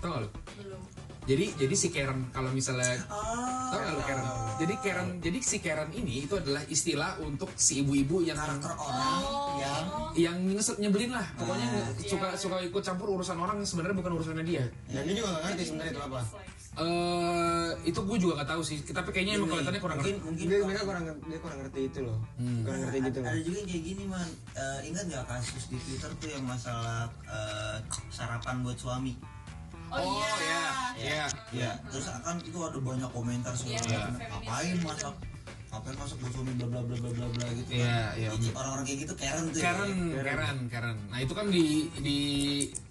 tau gak lo belum jadi jadi si Karen kalau misalnya Ah, tau gak lo Karen? Jadi Karen jadi si Karen ini itu adalah istilah untuk si ibu-ibu yang karakter orang yang yang ngeset nyebelin lah. Pokoknya suka suka ikut campur urusan orang yang sebenarnya bukan urusannya dia. Dan dia juga gak ngerti sebenarnya itu apa. Eh itu gue juga gak tahu sih. Tapi kayaknya emang kelihatannya kurang mungkin ngerti. mungkin dia mereka kurang dia kurang ngerti itu loh. Kurang ngerti gitu loh. ada juga yang kayak gini man. Eh, ingat nggak kasus di twitter tuh yang masalah eh, sarapan buat suami oh, iya iya ya terus akan itu ada banyak komentar segala Iya, macam feminis ngapain masak ngapain masak buat suami bla bla bla bla bla bla gitu Iya, kan. iya, oke. orang-orang kayak gitu Karen tuh ya. Karen, Karen, Karen. Nah itu kan di di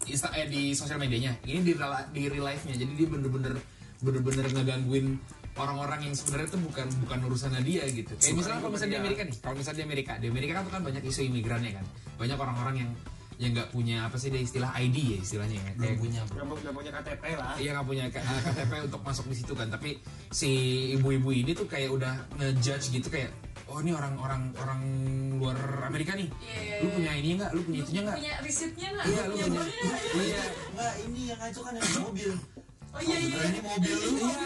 insta eh, di sosial medianya. Ini di rela- di real life-nya. Jadi dia bener-bener bener-bener ngegangguin orang-orang yang sebenarnya itu bukan bukan urusannya dia gitu. Kayak misalnya kalau misalnya di Amerika nih, kalau misalnya di Amerika, di Amerika kan tuh kan banyak isu imigrannya kan. Banyak orang-orang yang yang nggak punya apa sih dia istilah ID ya istilahnya ya. Kayak- punya bro Gak, gak punya KTP lah Iya nggak punya K- eh, KTP untuk masuk di situ kan, tapi si ibu-ibu ini tuh kayak udah ngejudge gitu kayak, oh ini orang-orang orang luar Amerika nih, Iya, lu punya ini nggak, lu punya itunya nggak? punya risetnya nggak Iya, lu Punya? Iya, Enggak, ini yang ngaco kan yang mobil. Oh iya iya ini mobil lu. iya,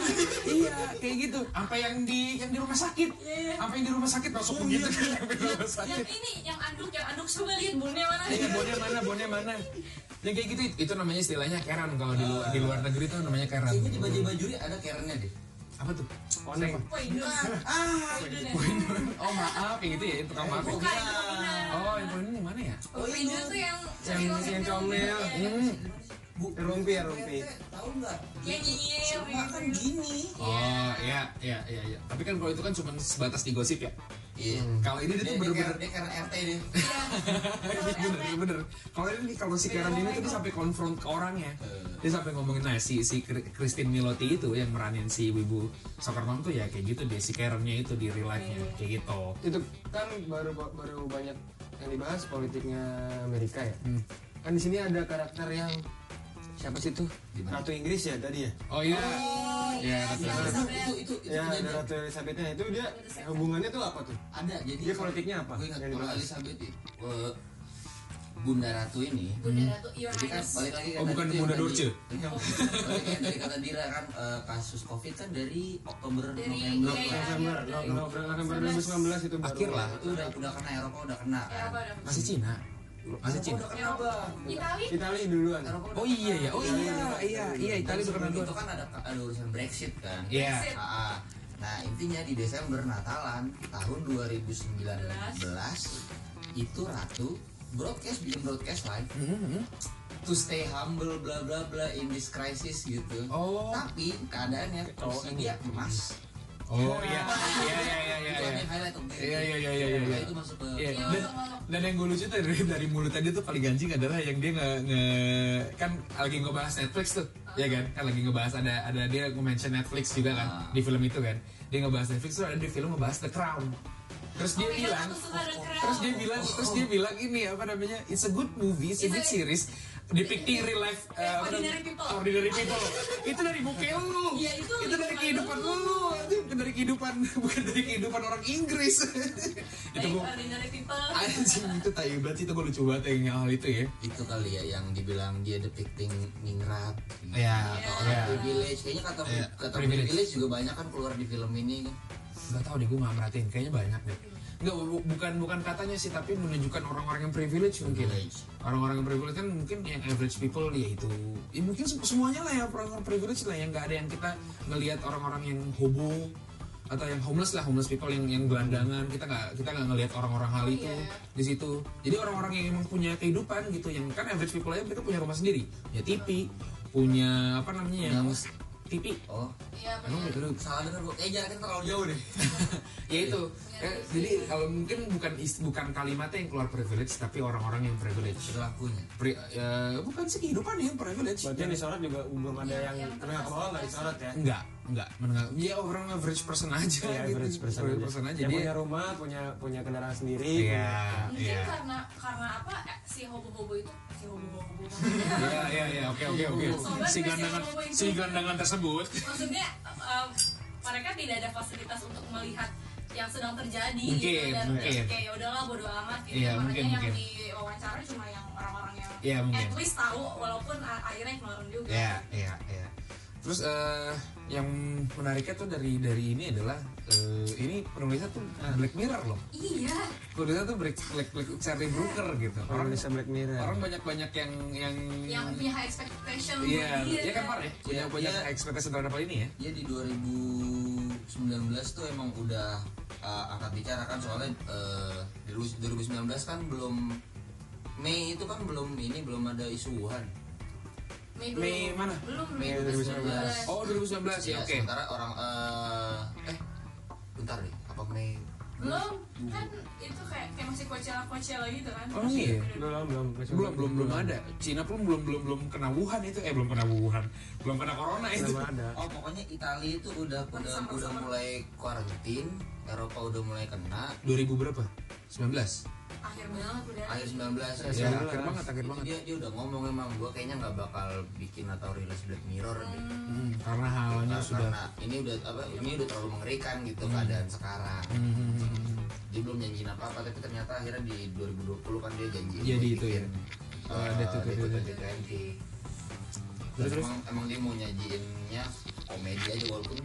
iya, kayak gitu. Sampai yang di yang di rumah sakit, Iya, iya. sampai yang di rumah sakit masuk begitu kan, sampai di rumah yang sakit. ini yang anduk yang anduk coba lihat bonnya mana Iya, bonnya mana, bonnya mana? Yang kayak gitu itu namanya istilahnya Karen kalau di luar di luar negeri itu namanya Karen. kayaknya di baju baju ada Karennya deh Apa tuh? Koneng. Ah Oh maaf, kayak gitu ya, tukang maaf. ya. bukan itu Poinan. Oh, yang ini mana ya? Oh, Poinan tuh yang Yang- yang comel. Hmm. bu Rumpi ya, rumpi. tahu nggak? Yang nyinyir Cuma kan gini. Oh, iya, iya, iya, iya. Tapi kan kalau itu kan cuma sebatas di gosip ya. iya. Kalau ini dia dia tuh bener-bener Karen- dia Karen RT deh bener bener. Kalau ini kalau si Karen ini tuh dia sampai konfront ke orangnya. Dia sampai ngomongin nah si si Christine Milotti itu yang meranin si ibu soccer mom tuh ya kayak gitu deh si Karennya itu di real life nya kayak gitu. Itu kan baru baru banyak yang dibahas politiknya Amerika ya. Kan di sini ada karakter yang siapa sih tuh Ratu Inggris ya tadi ya? Oh iya. Ya itu itu itu ya ada. Ratu Elizabethnya. Itu dia hubungannya tuh apa tuh? Ada jadi Dia politiknya apa? gue ingat kalau. Elizabeth itu eh, Bunda Ratu ini. Bunda Ratu Your jadi kan balik lagi kan Oh, bukan Bunda Dorce. Iya, balik lagi dari kata Dira kan eh, kasus covid kan dari Oktober Dari- November. Iya, iya. November No- November November 2019 itu baru. Akhir lah. itu udah udah kena Eropa udah kena. Kan masih Cina masih Cina Itali Itali duluan oh iya ya oh iya iya iya udah kena sebelum duluan itu kan ada ada urusan Brexit kan Iya. Brexit. Ah, ah. nah intinya di Desember Natalan tahun 2019 itu Ratu broadcast bikin broadcast live Mhm. to stay humble bla bla bla in this crisis gitu Oh. tapi keadaannya posisi dia emas oh iya iya iya iya iya iya. Iya, iya, iya, iya, iya. Itu masuk ke Iya, Iya, dan, yang gue lucu tuh dari, dari mulut tadi tuh paling ganjing adalah yang dia nge, nge- kan lagi ngebahas Netflix tuh, ya kan? Kan lagi ngebahas ada ada dia nge-mention Netflix juga kan Ah. di film itu kan. Dia ngebahas Netflix tuh ada di film ngebahas The Crown. Terus dia Oh God, bilang, terus dia bilang, terus dia bilang ini apa namanya? It's a good movie, it's a good series depicting real life uh, ordinary people. ordinary people. itu dari buku lu. Iya, itu itu dari kehidupan lu. lu. Itu bukan dari kehidupan bukan dari kehidupan orang Inggris. itu gua ordinary people anjing itu tai banget sih, itu gue lucu banget yang hal itu ya itu kali ya yang dibilang dia depicting ningrat Iya, atau iya. orang privilege kayaknya kata Iya, kata privilege. privilege. juga banyak kan keluar di film ini kan nggak tahu deh gue nggak merhatiin kayaknya banyak deh nggak bu- bukan bukan katanya sih tapi menunjukkan orang-orang yang privilege mungkin. Orang-orang yang privilege kan mungkin yang average people ya itu. Ya mungkin se- semuanya lah ya orang-orang privilege lah yang nggak ada yang kita ngelihat orang-orang yang hobo atau yang homeless lah homeless people yang yang gelandangan. Kita nggak kita nggak ngelihat orang-orang hal itu Iya. di situ. Jadi orang-orang yang emang punya kehidupan gitu yang kan average people aja mereka punya rumah sendiri. Punya TV punya apa namanya yang TV oh. Iya Emang benar lu salah dengar gue kayak jaraknya terlalu jauh deh. Ya itu. Eh, jadi kalau mungkin bukan is- bukan kalimatnya yang keluar privilege tapi orang-orang yang privilege. Perilakunya Pri- ya, bukan sih kehidupan yang privilege. Berarti yang disorot juga belum ada yang menengah ke bawah nggak disorot ya? Enggak enggak menengah ya orang average person aja Iya, gitu. average person Average aja. person aja. Yang dia punya rumah punya punya kendaraan sendiri iya mungkin iya. Karena karena apa eh, si hobo-hobo itu iya iya iya oke oke oke si gandangan si gandangan tersebut maksudnya em, mereka tidak ada fasilitas untuk melihat yang sedang terjadi Mungkin, gitu dan mungkin. kayak ya udahlah bodo amat gitu makanya mungkin, yang mungkin. di wawancara cuma yang orang-orang yang Iya, mungkin. at least tahu walaupun akhirnya ignorant juga Iya, iya, iya. Terus eh, yang menariknya tuh dari dari ini adalah eh, ini penulisnya tuh Black Mirror loh. iya Penulisnya tuh Black Black, Black Charlie Brooker gitu. Orang Orang bisa Black Mirror. orang banyak banyak yang yang yang punya high expectation Iya, dia. iya kan Par ya? Punya Iya, banyak iya. ekspektasi terhadap hal ini ya? Ya di 2019 tuh emang udah uh, angkat bicara kan soalnya uh, di 2019 kan belum Mei itu kan belum ini belum ada isu Wuhan. Mei. Mei mana? belum Mei Mei 2019. 2019 Oh 2019 ya, Ya, oke. sementara orang uh, eh bentar deh, apa Mei? belum kan itu kayak kayak masih Coachella Coachella gitu kan Oh, iya? Belum, belum, Belum belum belum ada. Cina pun belum belum belum kena Wuhan itu. Eh belum kena Wuhan. Belum kena corona itu. Belum ada. Oh pokoknya Italia itu udah udah Sama-sama. udah mulai karantin, Eropa udah mulai kena, 2000 berapa? 19. Akhir banget udah akhir 19 Ya, ya. akhir banget, akhir banget. dia dia udah ngomong emang gua kayaknya nggak bakal bikin atau rilis Black Mirror deh. Hmm, karena halnya Karena sudah ini udah apa ini udah terlalu mengerikan gitu keadaan sekarang. Hmm, Dia belum janjiin apa apa tapi ternyata akhirnya di 2020 kan dia janji Jadi itu ya. Uh, to- 2020. Terus, terus? emang, emang dia mau nyajiinnya komedi aja walaupun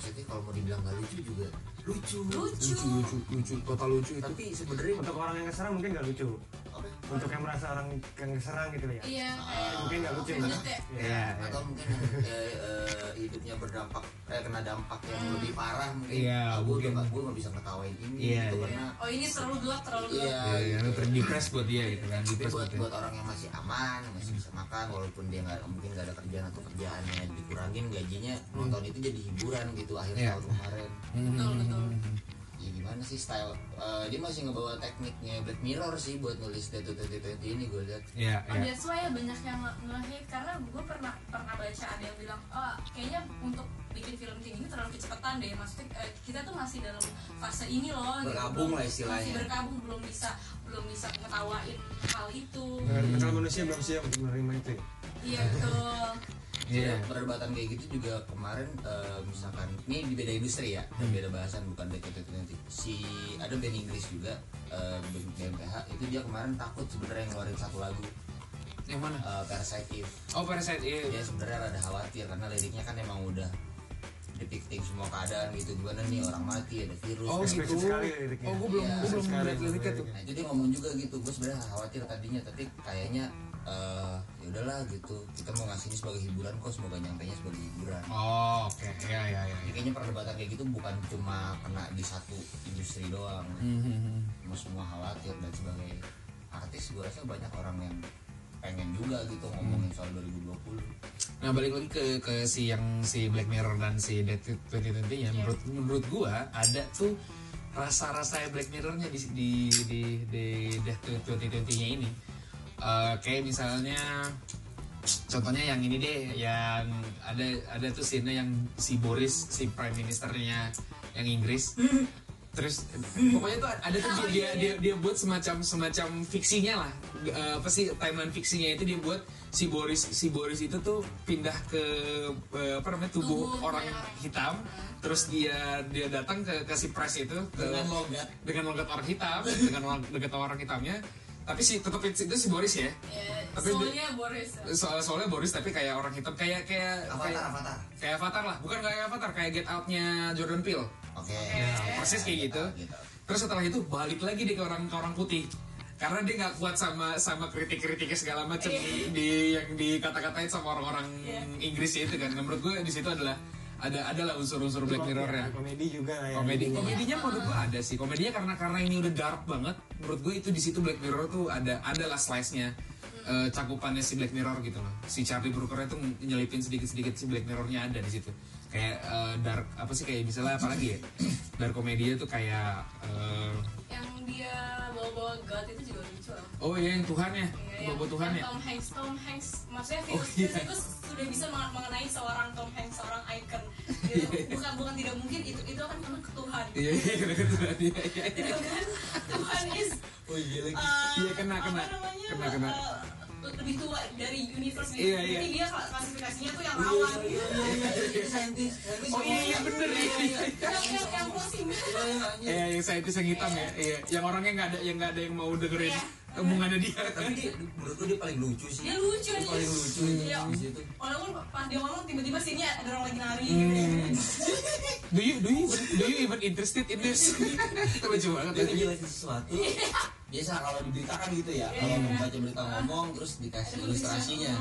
maksudnya kalau mau dibilang gak lucu juga lucu. lucu lucu lucu lucu total lucu itu. Tapi sebenarnya Untuk orang yang keserang mungkin nggak lucu. Untuk yang merasa orang yang keserang gitu ya. iya kayak Mungkin nggak lucu. ya Ya, atau mungkin eh, eh, hidupnya berdampak eh, kena dampak yang lebih parah mungkin Iya, ah, gue mungkin. udah gue nggak bisa ngetawain ini Iya, gitu iya. karena oh ini terlalu gelap terlalu gelap iya Ya, ya, lu terdepres buat dia gitu kan, tapi buat buat dia. buat orang yang masih aman yang masih bisa makan walaupun dia nggak mungkin nggak ada kerjaan atau kerjaannya dikurangin gajinya nonton itu jadi hiburan gitu akhir Iya. tahun kemarin betul betul ya gimana sih style eh, dia masih ngebawa tekniknya Black Mirror sih buat nulis Death to 2020 ini gue lihat Ya, Oh, ya. that's why ya banyak yang nge- nge-hate karena gue pernah pernah baca ada yang bilang oh kayaknya untuk bikin film kayak gini terlalu kecepatan deh maksudnya eh, kita tuh masih dalam fase ini loh gitu. Berkabung Belum- lah istilahnya. masih berkabung belum bisa belum bisa ngetawain hal itu Kalau manusia belum siap untuk menerima itu. ya. iya betul Iya. perdebatan kayak gitu juga kemarin eh, misalkan ini di beda industri ya dan beda bahasan bukan 2020 si ada band Inggris juga eh, band BMPH itu dia kemarin takut sebenarnya ngeluarin satu lagu Yang mana? eh, Parasite Eve Oh, Parasite iya. dia sebenarnya rada khawatir karena liriknya kan emang udah depicting semua keadaan gitu gimana nih orang mati ada virus Oh dan- gitu. Ekspresif sekali liriknya. Oh, gue belum Iya, gue belum lihat liriknya tuh. Nah dia ngomong juga gitu, gue sebenarnya khawatir tadinya, tapi kayaknya eh ya udahlah gitu, kita mau ngasih ini sebagai hiburan kok, semoga nyampe nya sebagai hiburan. Oh, oke. Ya, ya, ya. Jadi kayaknya perdebatan kayak gitu bukan cuma kena di satu industri doang, Hmm, Semua semua khawatir dan sebagai artis gue rasa banyak orang yang pengen juga gitu ngomongin soal 2020 Nah balik lagi ke ke si yang si Black Mirror dan si Death to 2020 nya menurut menurut gua ada tuh rasa-rasa Black Mirror-nya di di di, di Death to 2020 nya ini Eh, kayak misalnya contohnya yang ini deh yang ada ada tuh scene yang si Boris si prime ministernya yang Inggris. Terus pokoknya tuh ada tuh dia, dia dia dia buat semacam semacam fiksinya lah. Eh, apa sih timeline fiksinya itu dia buat si Boris si Boris itu tuh pindah ke eh, apa namanya tubuh Tubuh orang orang. hitam. Terus dia dia datang ke ke si press itu ke, Dengan logat. dengan logat orang hitam dengan logat orang hitamnya tapi si tetap itu si Boris ya ya, Tapi soalnya Boris soal soalnya Boris tapi kayak orang hitam kayak kayak Avatar, kayak, Avatar. kayak Avatar lah bukan kayak Avatar kayak Get Out-nya Jordan Peele Oke. Ya, persis kayak gitu. Terus setelah itu balik lagi dia ke orang ke orang putih. Karena dia nggak kuat sama sama kritik-kritiknya segala macam di, di- yang dikata-katain sama orang-orang Inggris itu kan. Nah, menurut gue di situ adalah ada adalah unsur-unsur Black Mirror ya. Komedi juga lah ya. Komedi komedinya menurut gue ada sih. Komedinya karena karena ini udah dark banget. Menurut gue itu di situ Black Mirror tuh ada adalah slice-nya. eh, cakupannya si Black Mirror gitu loh. Si Charlie Brooker itu nyelipin sedikit-sedikit si Black Mirror-nya ada di situ. Kayak eh, dark apa sih kayak misalnya apa lagi ya? Dark komedi itu kayak yang dia bawa-bawa God itu juga lucu loh oh iya yang Tuhan ya, Iya, bawa yang- Tuhan ya. Tom Hanks Tom Hanks maksudnya Oh, virus, iya. virus itu sudah bisa meng- mengenai seorang Tom Hanks seorang icon gitu. bukan bukan tidak mungkin itu itu akan kena ke Tuhan Iya iya kena ke Tuhan iya iya. Tuhan is Oh iya lagi. uh, Iya, kena, apa kena. namanya, Kena, kena. uh, lebih tua dari universe Iya, iya. Jadi dia klasifikasinya tuh yang Oh, rawan. iya, iya, iya, iya, iya, saintis. Oh iya iya bener iya. iya. Yang yang yang closing. Iya, iya, iya. Iya, yang saintis yang hitam ya. Iya, yang orangnya nggak ada yang nggak ada yang mau dengerin Iya. omongannya dia. Tapi dia menurut gue dia paling lucu sih. Dia lucu Dia paling lucu Iya. di situ. Walaupun pas dia ngomong tiba-tiba sini ada orang lagi nari Hmm. gitu. Do you do you even, do you even interested in this? Lucu banget. Dia ngejelasin sesuatu. Biasa kalau diberitakan gitu ya, kalau membaca berita ngomong terus dikasih ilustrasinya.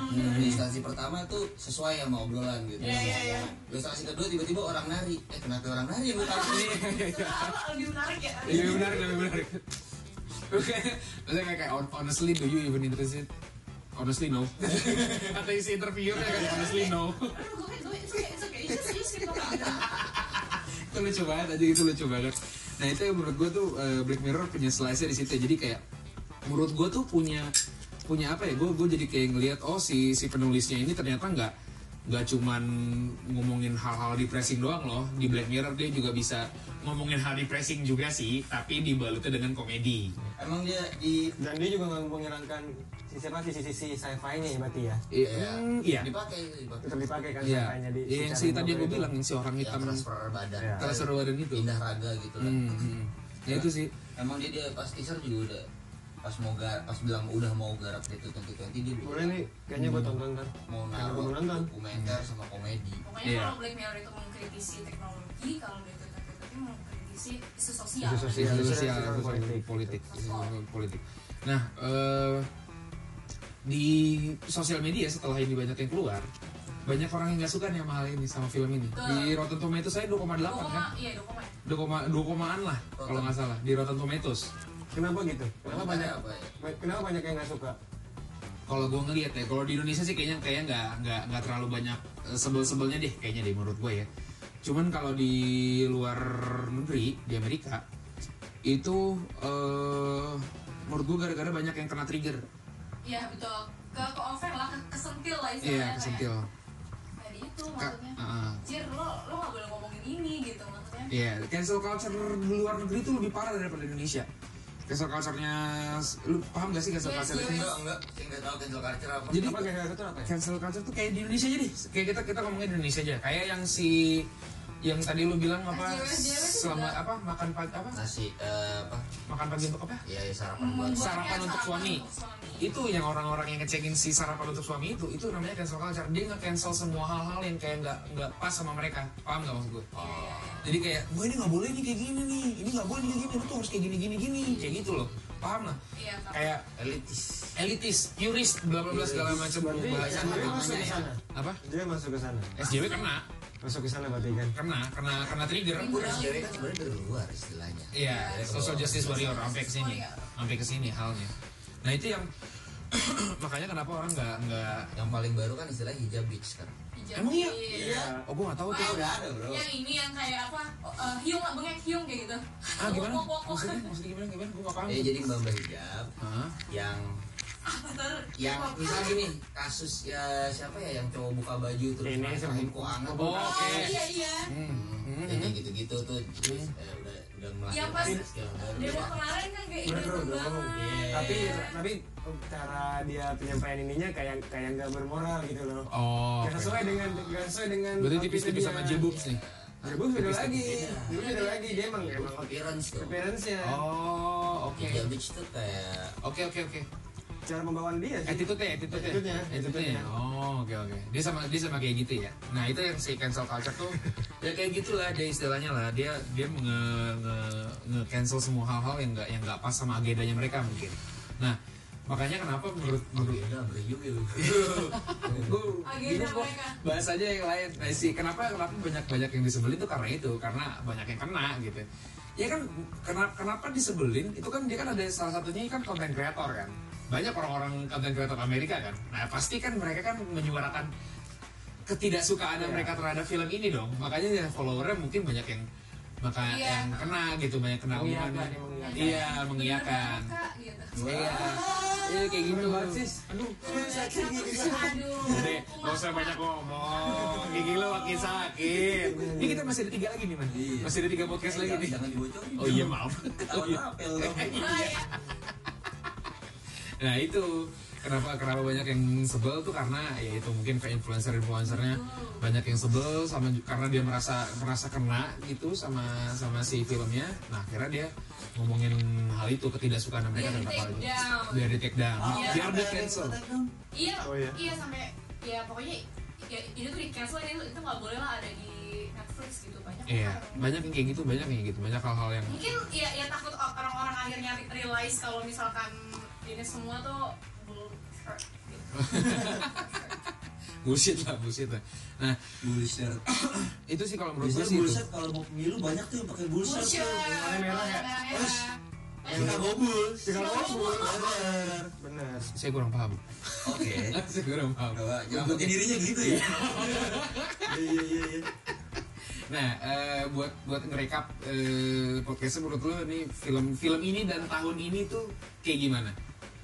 Ilustrasi pertama tuh sesuai sama obrolan gitu. Iya, iya, iya. Ilustrasi kedua tiba-tiba orang nari. Eh kenapa orang nari yang? Apa lebih menarik ya? Iya lebih menarik lebih menarik. Oke, maksudnya kayak, kayak hon- honestly do you even interested? Honestly no. Kata isi interviewnya kan honestly no. Itu lucu banget aja itu lucu banget nah itu yang menurut gue tuh eh, Black Mirror punya slice di situ. Jadi kayak menurut gue tuh punya punya apa ya? Gue gue jadi kayak ngelihat oh si si penulisnya ini ternyata nggak nggak cuman ngomongin hal-hal depressing doang loh di Black Mirror dia juga bisa ngomongin hal depressing juga sih tapi dibalutnya dengan komedi Emang dia di Dan dia juga nggak menghilangkan sisi apa sisi-sisi sci-fi-nya ya berarti ya. iya mm, iya dipakai dipakai. Tetap dipakai kan iya sci-fi-nya di Iya, yang si tadi gue novel bilang yang si orang Yang hitam transfer badan. Iya. transfer badan itu Indah raga gitu lah. Hmm, hmm. ya itu sih Emang dia dia pas teaser juga udah pas mau gar, pas bilang udah mau garap itu 2020 dia Boleh nih, kayaknya gue tonton ntar. mau naruh nonton. dokumenter sama komedi. Pokoknya Iya. kalau Black Mirror itu mengkritisi teknologi, kalau Mirror itu mengkritisi isu sosial. Isu sosial. isu Isu sosial, sosial isu politik. politik, isu politik. Nah, eh, di sosial media setelah ini banyak yang keluar, banyak orang yang nggak suka nih sama hal ini, sama film ini. Betul. Di Rotten Tomatoes saya 2,8 Dua kan? iya dua koma. 2, 2 komaan lah kalau nggak salah di Rotten Tomatoes. Kenapa gitu? Kenapa banyak apa ya? kenapa banyak yang nggak suka? Kalau gue ngeliat ya, kalau di Indonesia sih kayaknya kayak nggak nggak nggak terlalu banyak eh, sebel-sebelnya deh kayaknya deh menurut gue ya. Cuman kalau di luar negeri di Amerika itu eh menurut gue gara-gara banyak yang kena trigger. Iya betul. Ke ke over lah, ke kesentil lah istilahnya. Iya kesentil. Kayak itu Ka- maksudnya. ah. Jir, lo lo gak boleh ngomongin ini gitu maksudnya. Iya, cancel culture di luar negeri itu lebih parah daripada Indonesia. Cancel culture-nya, lu paham gak sih cancel Yes, culture itu? yes. Enggak, enggak, saya enggak tahu cancel culture apa. Jadi Apa kayak itu apa ya? cancel culture tuh kayak di Indonesia aja deh. Kayak kita kita ngomongin di Indonesia aja. Kayak yang si yang tadi lu bilang apa? Selama apa? Makan pagi apa? Nasi eh, apa? makan pagi untuk apa? Ya, ya sarapan buat Membuatnya Sarapan untuk suami. untuk suami. itu yang orang-orang yang ngecengin si sarapan untuk suami itu itu namanya cancel culture. Dia nggak cancel semua hal-hal yang kayak nggak nggak pas sama mereka. Paham nggak maksud gue jadi kayak gue ini nggak boleh nih kayak gini nih. Ini nggak boleh nih kayak gini. Lu tuh harus kayak gini gini. Gini kayak gitu loh. Paham lah Iya, Kak. kayak elitis. elitis purist bla bla bla segala macam bahasa dia namanya masuk ke ya. sana. apa? Dia masuk ke sana. SJW kena Masuk ke sana berarti kan. kena kena kena trigger kan sebenarnya dari luar istilahnya. Iya, social justice warrior sampai ke sini, sampai ke sini halnya. Nah itu yang makanya kenapa orang nggak nggak Yang paling baru kan istilah hijab beach kan. Hijab. Emang iya? Iya. oh gue nggak tahu tuh. Udah ada, Bro. Yang ini yang kayak apa? Oh, eh, hiung lah, bengek hiung kayak gitu. Ah gimana? Maksudnya, maksudnya gimana gimana? Gue nggak paham. Ya jadi mbak mbak hijab Hah? yang? Yang misalnya gini kasus ya siapa ya yang cowok buka baju terus Ini kok anget Oh, Oh, oke. iya iya. Hmm. ya kayak gitu-gitu tuh terus eh, udah udah Yang pas melahirkan skill baru demo kemarin kan kayak gitu banget. Iya. Tapi tapi cara dia penyampaian ininya kayak kayak nggak bermoral gitu loh. Oh. Nggak sesuai dengan nggak sesuai dengan. Berarti tipis-tipis sama jebubs nih. Jebubs beda Tipis-tipis. lagi. Jebubs beda lagi. Dia emang emang appearance tuh appearance-nya. Oh, oke. hijab beach tuh kayak Oke oke oke. Cara pembawaan dia sih. Attitude-nya, attitude-nya. Attitude-nya, Attitude-nya. Oh, oke oke. Dia sama dia sama kayak gitu ya. Nah, itu yang si cancel culture tuh ya kayak gitulah dia istilahnya lah. Dia dia nge nge, nge cancel semua hal-hal yang enggak yang enggak pas sama agendanya mereka mungkin. Nah, makanya kenapa menurut menurut beda berhiung ya gue Agenda mereka. bahasanya yang lain nah, sih kenapa kenapa banyak banyak yang disebelin itu karena itu karena banyak yang kena gitu ya kan kenapa kenapa disebelin itu kan dia kan ada salah satunya kan konten kreator kan banyak orang-orang konten kreator Amerika kan nah pasti kan mereka kan menyuarakan ketidaksukaan mereka terhadap film ini dong makanya ya followernya mungkin banyak yang maka Iya. yang kena gitu banyak kena omongannya. yang mengiyakan. iya mengiyakan gitu. iya iya kayak gitu Aduh, Aduh. Jadi, gak usah banyak ngomong. Gigi lo makin sakit. Ini kita masih ada tiga lagi nih, man. Masih ada tiga podcast lagi nih. jangan dibocorin Oh iya, maaf. ketahuan Nah itu. Kenapa kenapa banyak yang sebel tuh karena ya itu mungkin ke influencer influencernya banyak yang sebel sama karena dia merasa merasa kena gitu sama sama si filmnya. Nah akhirnya dia ngomongin hal itu ketidaksukaan mereka dan aja down. biar di take down. Iya. biar di cancel. Iya Oh, iya. iya sampai ya pokoknya ya, itu tuh di cancel itu itu nggak boleh lah ada di Netflix gitu. Banyak iya banyak yang kayak gitu banyak yang kayak gitu. Banyak hal-hal yang mungkin ya ya takut orang-orang akhirnya realize kalau misalkan ini semua tuh bullshit lah bullshit lah. Nah bullshit. itu sih kalau menurut gue sih bullshit kalau mau pemilu banyak tuh yang pakai bullshit, bullshit. Tuh Warna merah. Ya? Merah-merah. Chicago Bulls Chicago Bulls. bener. Benar saya kurang paham. Oke. Saya kurang paham. Coba nyambutin dirinya gitu ya. Iya iya iya Nah, eh, buat buat ngerekap eh, podcastnya menurut lo nih film film ini dan tahun ini tuh kayak gimana?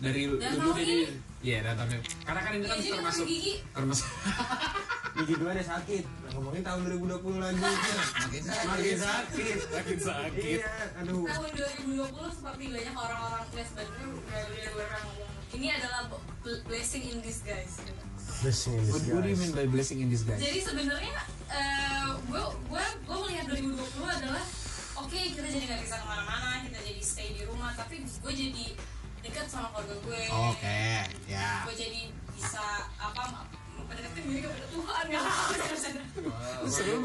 Dari dulu dari ini? Iya, ini. Karena kan ini kan jadi termasuk gigi termasuk gigi gue ada sakit nah, ngomongin tahun 2020 lagi makin makin sakit sakit sakit. iya aduh tahun 2020 seperti banyak orang-orang udah udah ngomong ini adalah blessing in disguise blessing in What, what do you mean by blessing in disguise? Jadi sebenarnya gue gue gue melihat 2020 adalah oke kita jadi nggak bisa ke mana-mana kita jadi stay di rumah tapi gue jadi dekat sama keluarga gue. Oke, ya. Gue jadi bisa apa mendekatkan diri kepada Tuhan ya. Seru,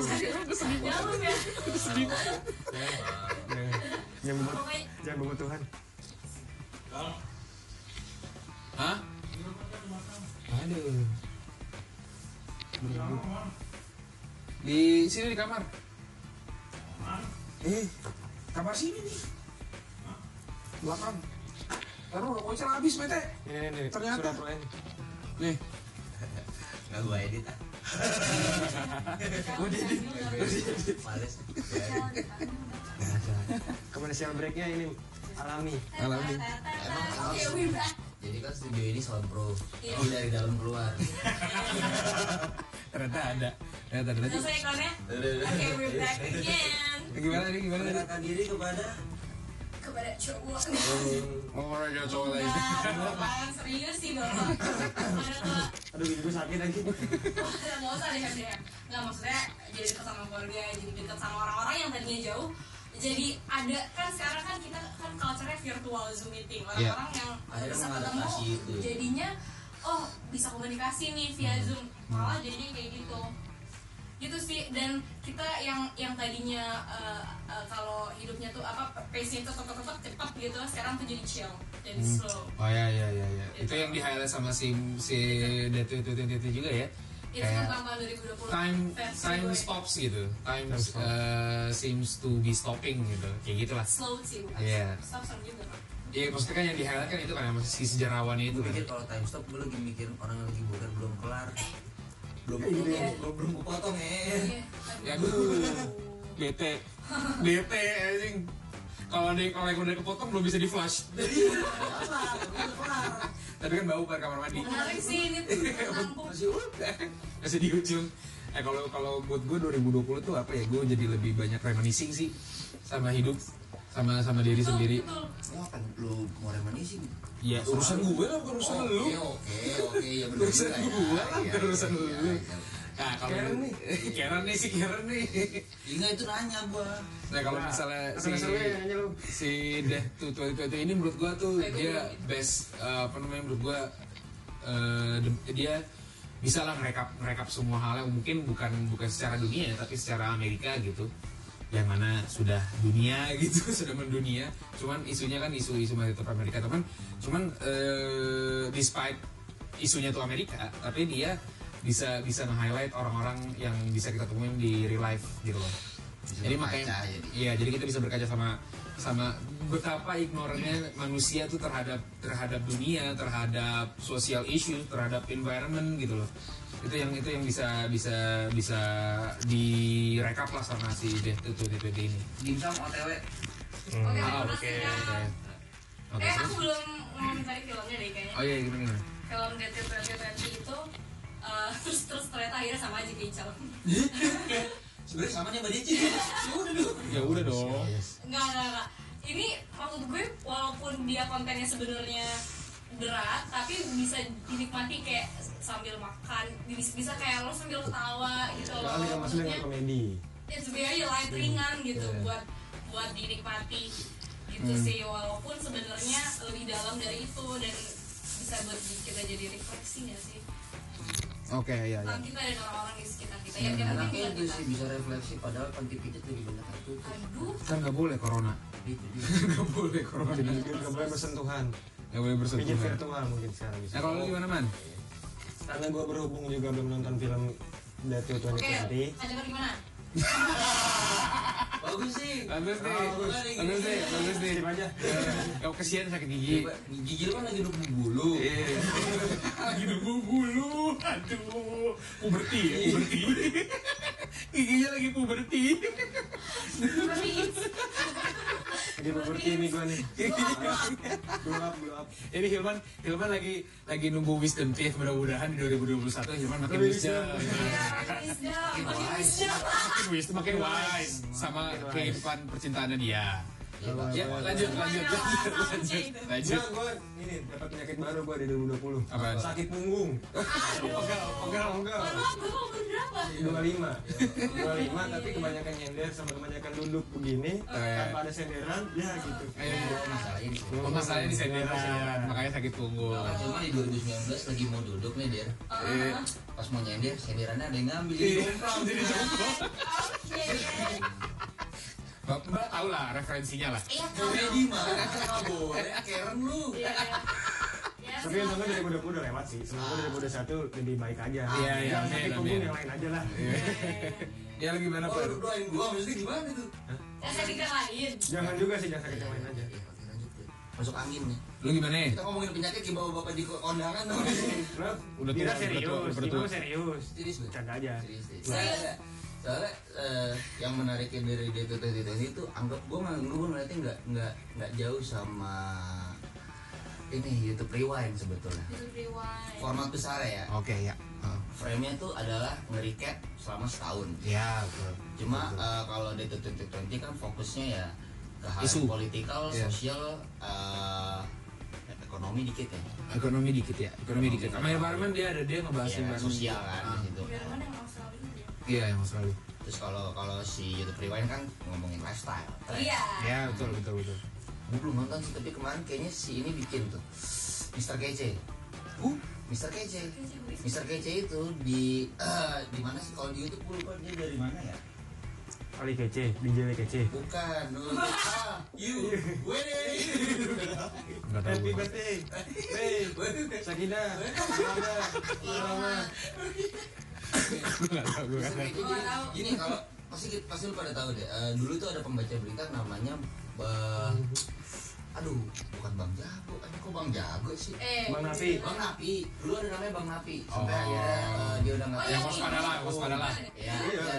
Dalam ya. bebut Tuhan Hah? Aduh. Di sini di kamar. Eh, kamar sini nih. Belakang. Taruh rokoknya habis, Mete. ini ini, ini Ternyata. surat Nih, nggak gua edit ah males commercial breaknya ini alami alami. We back. Jadi kan studio ini sound pro. Iya. Ini dari dalam keluar. Ternyata ada. Ternyata ada. Selesai iklannya? Oke, we're back again. gimana nih, gimana nih? mendekatkan diri kepada Kepada cowok. Oh, ada cowok lagi. Bapak serius sih bapak. Aduh gigi gue sakit lagi. Nggak usah deh deh nggak maksudnya jadi dekat sama keluarga jadi dekat sama orang-orang yang tadinya jauh. Jadi ada kan sekarang kan kita kan culture-nya virtual zoom meeting. Orang-orang yang Akhirnya bisa ketemu jadinya oh bisa komunikasi nih via zoom. Malah jadinya kayak gitu gitu sih dan kita yang yang tadinya eh, eh, kalau hidupnya tuh apa pace-nya tuh tetap tetap cepat gitu sekarang tuh jadi chill jadi slow Oh ya ya ya ya. Itu yang di highlight sama si si Detu itu itu juga ya. itu Kayak tentang tahun 2020 time time gue. stops gitu. Time Time stop. uh, seems to be stopping gitu. Kayak gitulah. slow sih bukan Iya. stop stop juga. Iya maksudnya kan yang di highlight kan itu kan yang si sejarawannya itu Gue kan. pikir kalau time stop gue lagi mikir orang yang lagi boker belum kelar. Belum belum belum kepotong ya Iya. Ya aduh. Bete. Bete anjing. Kalau ada kalau yang udah kepotong belum bisa di flash. Tapi kan bau kan kamar mandi. menarik sih ini masih masih di ujung eh kalau kalau buat gue 2020 tuh apa ya gue jadi lebih banyak reminiscing sih sama hidup sama sama diri Betul, sendiri betul. Kan lu mau reminiscing. ya urusan gue lah bukan urusan lu Oke oke oke ya benar urusan juga ya. gue lah Iya, bukan urusan iya, lu iya, iya. nah kalau Karen nih. Karen nih si Karen nih Iya itu nanya gua. nah kalau misalnya si si Death to 2020 ini menurut gua tuh dia best eh, apa namanya menurut gua eh, dia bisa lah merekap merekap semua hal yang mungkin bukan bukan secara dunia ya, tapi secara Amerika gitu yang mana sudah dunia gitu sudah mendunia. Cuman isunya kan isu-isu masih tetap Amerika. Cuman cuman eh, despite isunya tuh Amerika tapi dia bisa bisa nge-highlight orang-orang yang bisa kita temuin di real life gitu loh. Bisa jadi makanya jadi. iya jadi kita bisa berkaca sama sama betapa ignorannya manusia tuh terhadap terhadap dunia terhadap social issue terhadap environment gitu loh itu yang itu yang bisa bisa bisa direkap lah sama si Death to 2020 ini Dimsum OTW. Oke, Ah, terima oke kasih oke Kak. oke Eh, terus? aku belum ngomentari filmnya deh kayaknya. oh iya gimana gimana Film Dead to 2020 itu eh, terus terus ternyata akhirnya sama aja kayak Ical. sebenarnya sama nih mbak Dici udah dulu ya udah dong Enggak, enggak, enggak. Ini maksud gue walaupun dia kontennya sebenarnya berat tapi bisa dinikmati kayak sambil makan bisa, bisa kayak lo sambil ketawa gitu loh Soalnya kan maksudnya komedi. it's very light ringan gitu buat buat dinikmati gitu sih walaupun sebenarnya lebih dalam dari itu dan bisa buat kita jadi refleksi nggak sih Oke, iya, iya. tentang kita dan orang-orang di sekitar kita ya kita Enaknya itu sih bisa refleksi padahal panti pijat lebih banyak itu. aduh Kan nggak boleh corona. Itu dia. Nggak boleh corona. Jadi nggak boleh bersentuhan. Nggak boleh Pijit bersentuhan. virtual mungkin sekarang bisa. Nah kalau lu gimana man? Karena gue berhubung juga belum nonton film Death to oke 2020. ada gimana Bagus sih. Bagus nih, Bagus. bagus nih, bagus nih. Sip aja. Kau kesian sakit gigi. Gigi lu kan lagi nunggu bulu. Lagi nunggu bulu, aduh, puberti ya, puberti. Giginya lagi puberti. Jadi beberti ini gue nih. Blow up, blow up. Ini Hilman, Hilman lagi lagi nunggu wisdom teeth. Mudah-mudahan di 2021 Hilman makin wisdom. ya makin wisdom Makin wisdom, makin wise sama kehidupan percintaannya dia. Ya, lanjut, lanjut, lanjut, lanjut, lanjut. Nah, gue ini dapat penyakit baru gue di 2020. Apaan? Sakit punggung. Pegal, pegal. Aku mau berapa 25 25 tapi kebanyakan nyender sama kebanyakan duduk begini iya. tanpa ada senderan ya gitu Eh, masalahnya di sini. Oh, masalahnya di senderan, makanya sakit punggung. Nah, cuma di 2019 lagi mau duduk nih der Eh, pas mau nyender senderannya ada yang ngambil Iya, jadi. Oke. Mbak, mbak tau lah referensinya lah. Iya, mah nggak boleh. Keren lu. Iya, iya. Ya, tapi untungnya 2020 udah lewat sih. Semoga 2021 lebih baik aja. Iya, iya, Jangan sakit punggung amin. yang lain aja lah. Ya lagi gimana oh Pak? lu doain gua maksudnya gimana tuh? Ya, saya pikir lain. jangan juga sih jangan sakit yang lain aja masuk angin nih. Lu gimana nih? kita ngomongin penyakit di bawa bapak di kondangan. Dong Udah kita udah serius kita serius. Serius lu canda aja. Serius soalnya soalnya eh, yang menariknya dari Twenty itu anggap gue nggak gue ngeliatnya nggak nggak nggak jauh sama ini YouTube Rewind sebetulnya YouTube rewind. format besar ya Oke ya. frame-nya tuh adalah nge-recap selama setahun Ya, betul. cuma eh, kalau Deto Twenty kan fokusnya ya ke hal Isu. politikal Iya. sosial eh, ekonomi dikit ya Ekonomi dikit ya, ekonomi dikit. Sama environment dia ada dia ngebahas ya, environment. sosial kan di yang Australia dia? Iya, yang selalu. terus kalau kalau si YouTube Rewind kan ngomongin lifestyle. Iya. Ya, betul, betul, betul. gue belum nonton sih tapi kemarin kayaknya si ini bikin tuh Mr. Kece Uh, Mr. Kece Mr. Kece itu di eh, di mana sih kalau di YouTube gue lupa dia dari mana ya kali kece DJ kece bukan untuk ah you wede enggak tahu. happy birthday hey Sakina selamat selamat Nggak tahu, gua nggak tahu. Gini, kalau pasti pasti lu pada tahu deh eh, dulu tuh ada pembaca berita namanya Bang aduh bukan Bang Jago kan kok Bang Jago sih Eh, Bang Nafi Bang Napi, dulu ada namanya Bang Napi. Sampai Oh. akhirnya eh, dia udah nggak Oh, Yang iya. waspada lah, waspada lah. Ya, Iya, ya,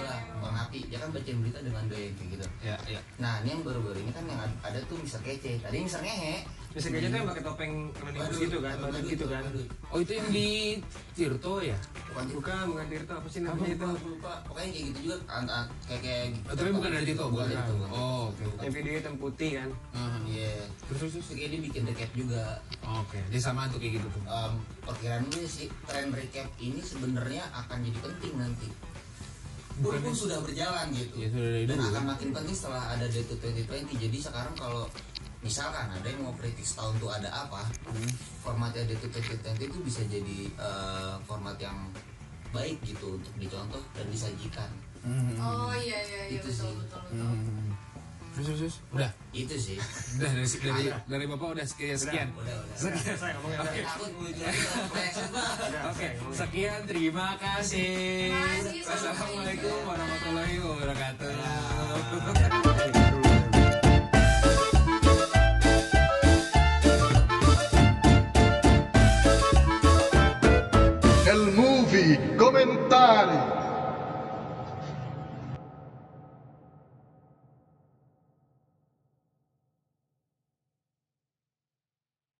ya, Bang Napi. Dia kan bacain berita dengan gaya kayak gitu. Ya, ya. Nah, ini yang baru-baru ini kan yang ada, ada tuh Mister Kece. Tadi Mister Ngehe. Bisa kece tuh yang pakai topeng Kemenikbud gitu kan badut gitu kan Oh, itu yang di Tirto ya? Bukan Tirto. bukan bukan Tirto apa sih namanya itu? Lupa. Pokoknya kayak gitu juga. Ant- ant- Kayak kayak. Oh, tapi bukan dari Tirto, bukan. dari Tirto. bukan. Oh, oke. Yang video hitam putih kan Ah, Iya. Terus, terus, kayak dia bikin recap juga. Oke, dia sama tuh kayak gitu tuh. Perkiraan gue sih tren recap ini sebenarnya akan jadi penting nanti. Bukan Bukan sudah berjalan gitu. Ya, sudah Dan akan kan? makin penting setelah ada Deto 2020. Jadi sekarang kalau misalkan ada yang mau kritik setahun tuh ada apa, formatnya Deto 2020 itu bisa jadi eh, format yang baik gitu untuk dicontoh dan disajikan. Oh iya iya iya Itu betul sih. betul betul. Hmm. Terus, terus, terus. Udah, Itu sih. udah dari, dari, dari bapak udah sekian. sekian. Udah, udah. Sekian saya ngomongnya Oke. Oke, sekian terima kasih. Terima kasih, Wassalamualaikum warahmatullahi wabarakatuh.